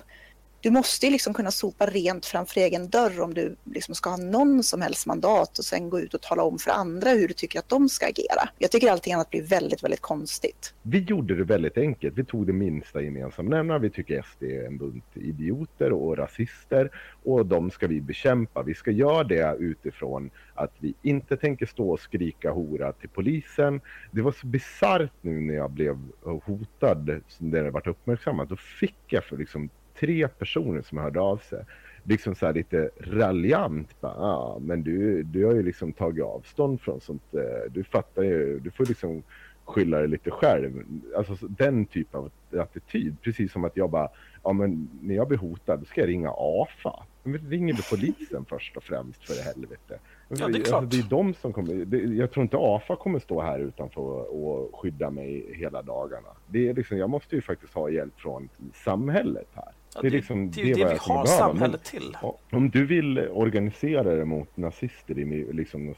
Du måste ju liksom kunna sopa rent framför egen dörr om du liksom ska ha någon som helst mandat och sen gå ut och tala om för andra hur du tycker att de ska agera. Jag tycker allting annat blir väldigt, väldigt konstigt. Vi gjorde det väldigt enkelt. Vi tog det minsta gemensamma nämnaren. Vi tycker SD är en bunt idioter och rasister och de ska vi bekämpa. Vi ska göra det utifrån att vi inte tänker stå och skrika hora till polisen. Det var så bisarrt nu när jag blev hotad, när det varit uppmärksammat. Då fick jag för liksom tre personer som hörde av sig. Liksom så här lite raljant. Bara, ah, men du, du har ju liksom tagit avstånd från sånt. eh, Du fattar ju. Du får liksom skylla dig lite själv. Alltså så- den typen av attityd. Precis som att jag bara, ja men när jag blir hotad då ska jag ringa AFA. Men ringer du polisen först och främst för helvete? Ja, det är klart. Alltså, det är de som kommer, det, jag tror inte AFA kommer stå här utanför och, och skydda mig hela dagarna. Det är liksom, jag måste ju faktiskt ha hjälp från samhället här. Ja, det är liksom det, det vad vi har samhället Men- till. Ja, Om du vill organisera dig mot nazister i, liksom,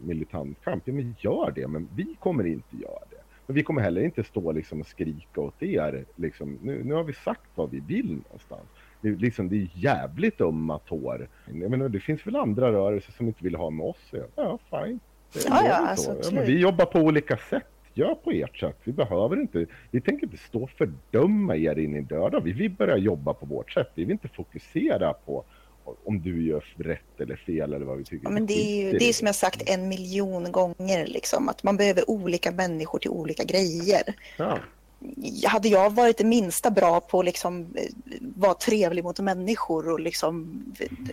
militant kamp, ja men gör det. Men vi kommer inte göra det. Men vi kommer heller inte stå liksom, och skrika åt er. Liksom, nu, nu har vi sagt vad vi vill någonstans. Det, liksom, det är jävligt ömma tår. Jag menar, det finns väl andra rörelser som inte vill ha med oss. Ja, fine. Det- Ja, ja, alltså, men absolut. vi jobbar på olika sätt. Gör på ert sätt. Vi behöver inte, vi tänker inte stå och fördöma er in i döda. Vi vill börja jobba på vårt sätt. Vi vill inte fokusera på om du gör rätt eller fel eller vad vi tycker. Ja, men det är ju det är som jag sagt en miljon gånger, liksom, att man behöver olika människor till olika grejer. Ja. hade jag varit det minsta bra på att liksom, vara trevlig mot människor och liksom,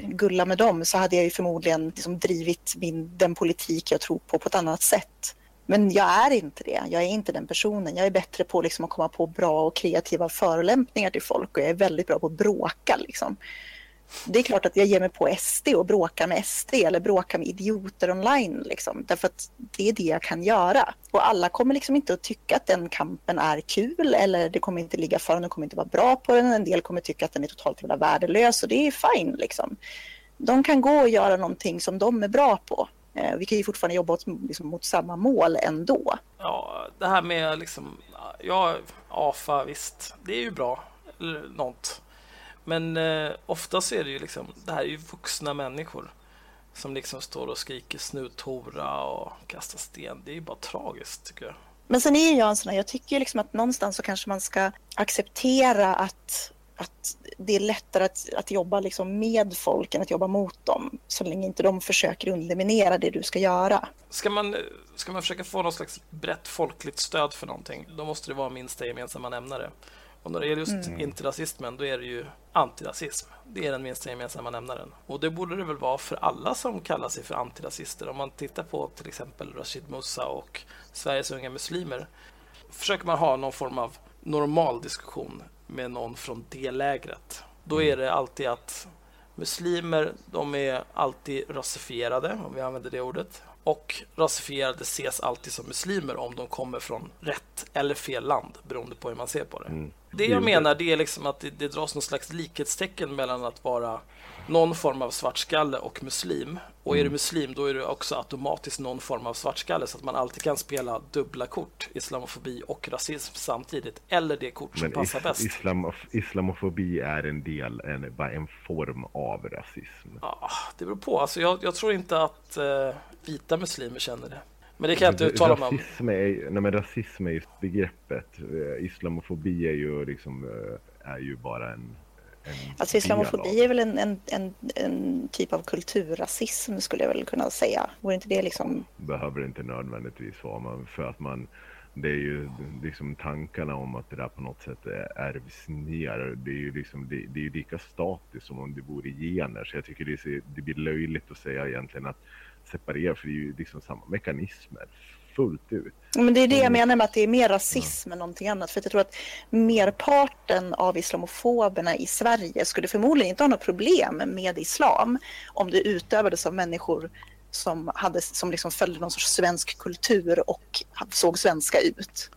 gulla med dem så hade jag ju förmodligen liksom, drivit min, den politik jag tror på på ett annat sätt. Men jag är inte det. Jag är inte den personen. Jag är bättre på liksom, att komma på bra och kreativa förolämpningar till folk och jag är väldigt bra på att bråka. Liksom. Det är klart att jag ger mig på SD och bråkar med SD eller bråkar med idioter online. Liksom, därför att det är det jag kan göra. Och alla kommer liksom inte att tycka att den kampen är kul eller det kommer inte ligga för den, de kommer inte vara bra på den. En del kommer tycka att den är totalt jävla värdelös och det är fine. Liksom. De kan gå och göra någonting som de är bra på. Eh, Vi kan ju fortfarande jobba åt, liksom, mot samma mål ändå. Ja, det här med liksom, ja, AFA visst, det är ju bra, eller något. Men eh, ofta så är det ju liksom, det här är ju vuxna människor som liksom står och skriker snuthora och kastar sten. Det är ju bara tragiskt tycker jag. Men sen är jag en sån här, jag tycker ju liksom att någonstans så kanske man ska acceptera att, att det är lättare att, att jobba liksom med folk än att jobba mot dem. Så länge inte de försöker underminera det du ska göra. Ska man, ska man försöka få någon slags brett folkligt stöd för någonting, då måste det vara minsta gemensamma nämnare. Och när det gäller just inte-rasismen, då är det ju antirasism. Det är den minsta gemensamma nämnaren. Och det borde det väl vara för alla som kallar sig för antirasister. Om man tittar på till exempel Rashid Musa och Sveriges unga muslimer. Försöker man ha någon form av normal diskussion med någon från det lägret, då är det alltid att muslimer, de är alltid rasifierade, om vi använder det ordet. Och rasifierade ses alltid som muslimer om de kommer från rätt eller fel land, beroende på hur man ser på det. Det jag menar det är liksom att det, det dras någon slags likhetstecken mellan att vara någon form av svartskalle och muslim. Och är du muslim då är du också automatiskt någon form av svartskalle så att man alltid kan spela dubbla kort, islamofobi och rasism samtidigt. Eller det kort som Men passar is, bäst. islamof, islamofobi är en del, en, bara en form av rasism. Ja, det beror på. Alltså, jag, jag tror inte att eh, vita muslimer känner det. Men det kan jag inte uttala mig om. är, nej men rasism är ju begreppet. Eh, Islamofobi är ju liksom, eh, är ju bara en Alltså islamofobi är väl en, en, en, en typ av kulturrasism skulle jag väl kunna säga. Vore inte det liksom... behöver inte nödvändigtvis vara för att man det är ju liksom tankarna om att det där på något sätt ärvs ner. Det är ju liksom, det, det är lika statiskt som om det vore gener. Så jag tycker det, det blir löjligt att säga egentligen att separera, för det är ju liksom samma mekanismer fullt ut. Men det är det jag menar med att det är mer rasism ja. än någonting annat. För jag tror att merparten av islamofoberna i Sverige skulle förmodligen inte ha något problem med islam om det utövades av människor som, hade, som liksom följde någon sorts svensk kultur och såg svenska ut.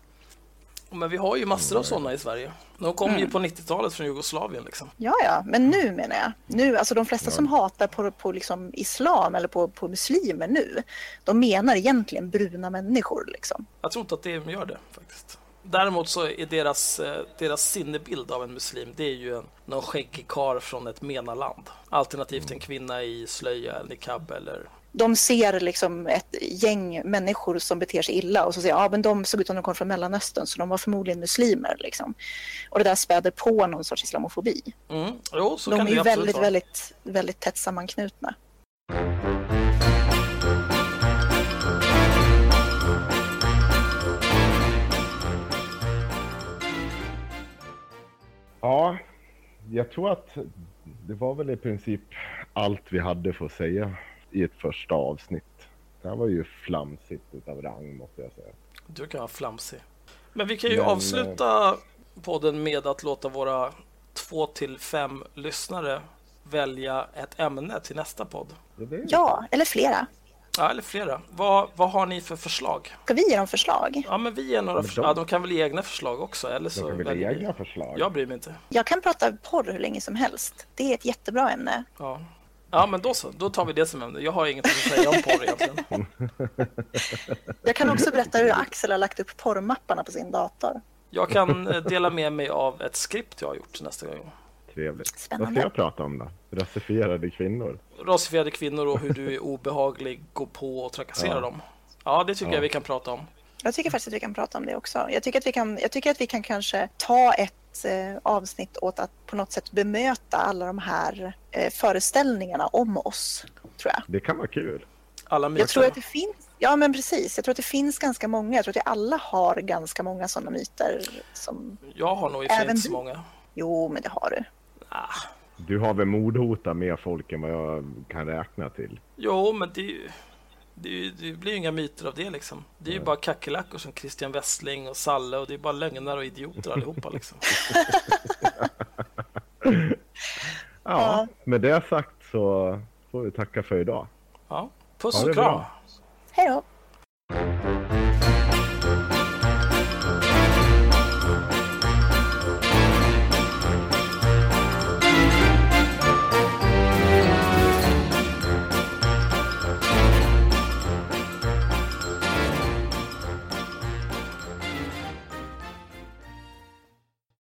Men vi har ju massor av sådana i Sverige. De kom mm. ju på 90-talet från Jugoslavien. Liksom. Ja, ja, men nu menar jag. Nu, alltså de flesta ja. som hatar på, på liksom islam eller på, på muslimer nu, de menar egentligen bruna människor. Liksom. Jag tror inte att de gör det faktiskt. Däremot så är deras, eh, deras sinnebild av en muslim, det är ju en, någon skäggig kar från ett MENA-land. Alternativt en kvinna i slöja, niqab eller de ser liksom ett gäng människor som beter sig illa och så säger ja, men de såg ut som de kom från Mellanöstern så de var förmodligen muslimer. Liksom. Och det där späder på någon sorts islamofobi. Mm. Jo, så de kan är ju väldigt, väldigt, väldigt tätt sammanknutna. Ja, jag tror att det var väl i princip allt vi hade för att säga i ett första avsnitt. Det här var ju flamsigt utav rang måste jag säga. Du kan vara flamsig. Men vi kan ju Men, avsluta eh, podden med att låta våra två till fem lyssnare välja ett ämne till nästa podd. Ja, eller flera. Ja, eller flera. Vad, vad har ni för förslag? Ska vi ge dem förslag? Ja, men vi ger några de... förslag. Ja, de kan väl ge egna förslag också. Eller så de kan väl ge egna förslag? Jag bryr mig inte. Jag kan prata porr hur länge som helst. Det är ett jättebra ämne. Ja, Ja, men då så. Då tar vi det som ämne. Jag har inget att säga om porr egentligen. Jag kan också berätta hur Axel har lagt upp porrmapparna på sin dator. Jag kan eh, dela med mig av ett skript jag har gjort nästa gång. Trevligt. Spännande. Vad ska jag prata om då? Rasifierade kvinnor? Rasifierade kvinnor och hur du är obehaglig, går på och trakasserar ja. dem. Ja, det tycker ja. jag vi kan prata om. Jag tycker faktiskt att vi kan prata om det också. Jag tycker att vi kan, jag tycker att vi kan kanske ta ett eh, avsnitt åt att på något sätt bemöta alla de här eh, föreställningarna om oss, tror jag. Det kan vara kul. Alla myter. Jag tror att det finns, ja men precis. Jag tror att det finns ganska många. Jag tror att vi alla har ganska många sådana myter. Som jag har nog i inte så många. Jo, men det har du. Ah. Du har väl mordhotat mer folk än vad jag kan räkna till? Jo, men det det, det, blir ju inga myter av det liksom. Det är ju bara kackerlackor som Christian Westling och Salle och det är bara lögner och idioter allihopa liksom. ja, med det sagt så får vi tacka för idag. Ja, puss och kram. Hej då.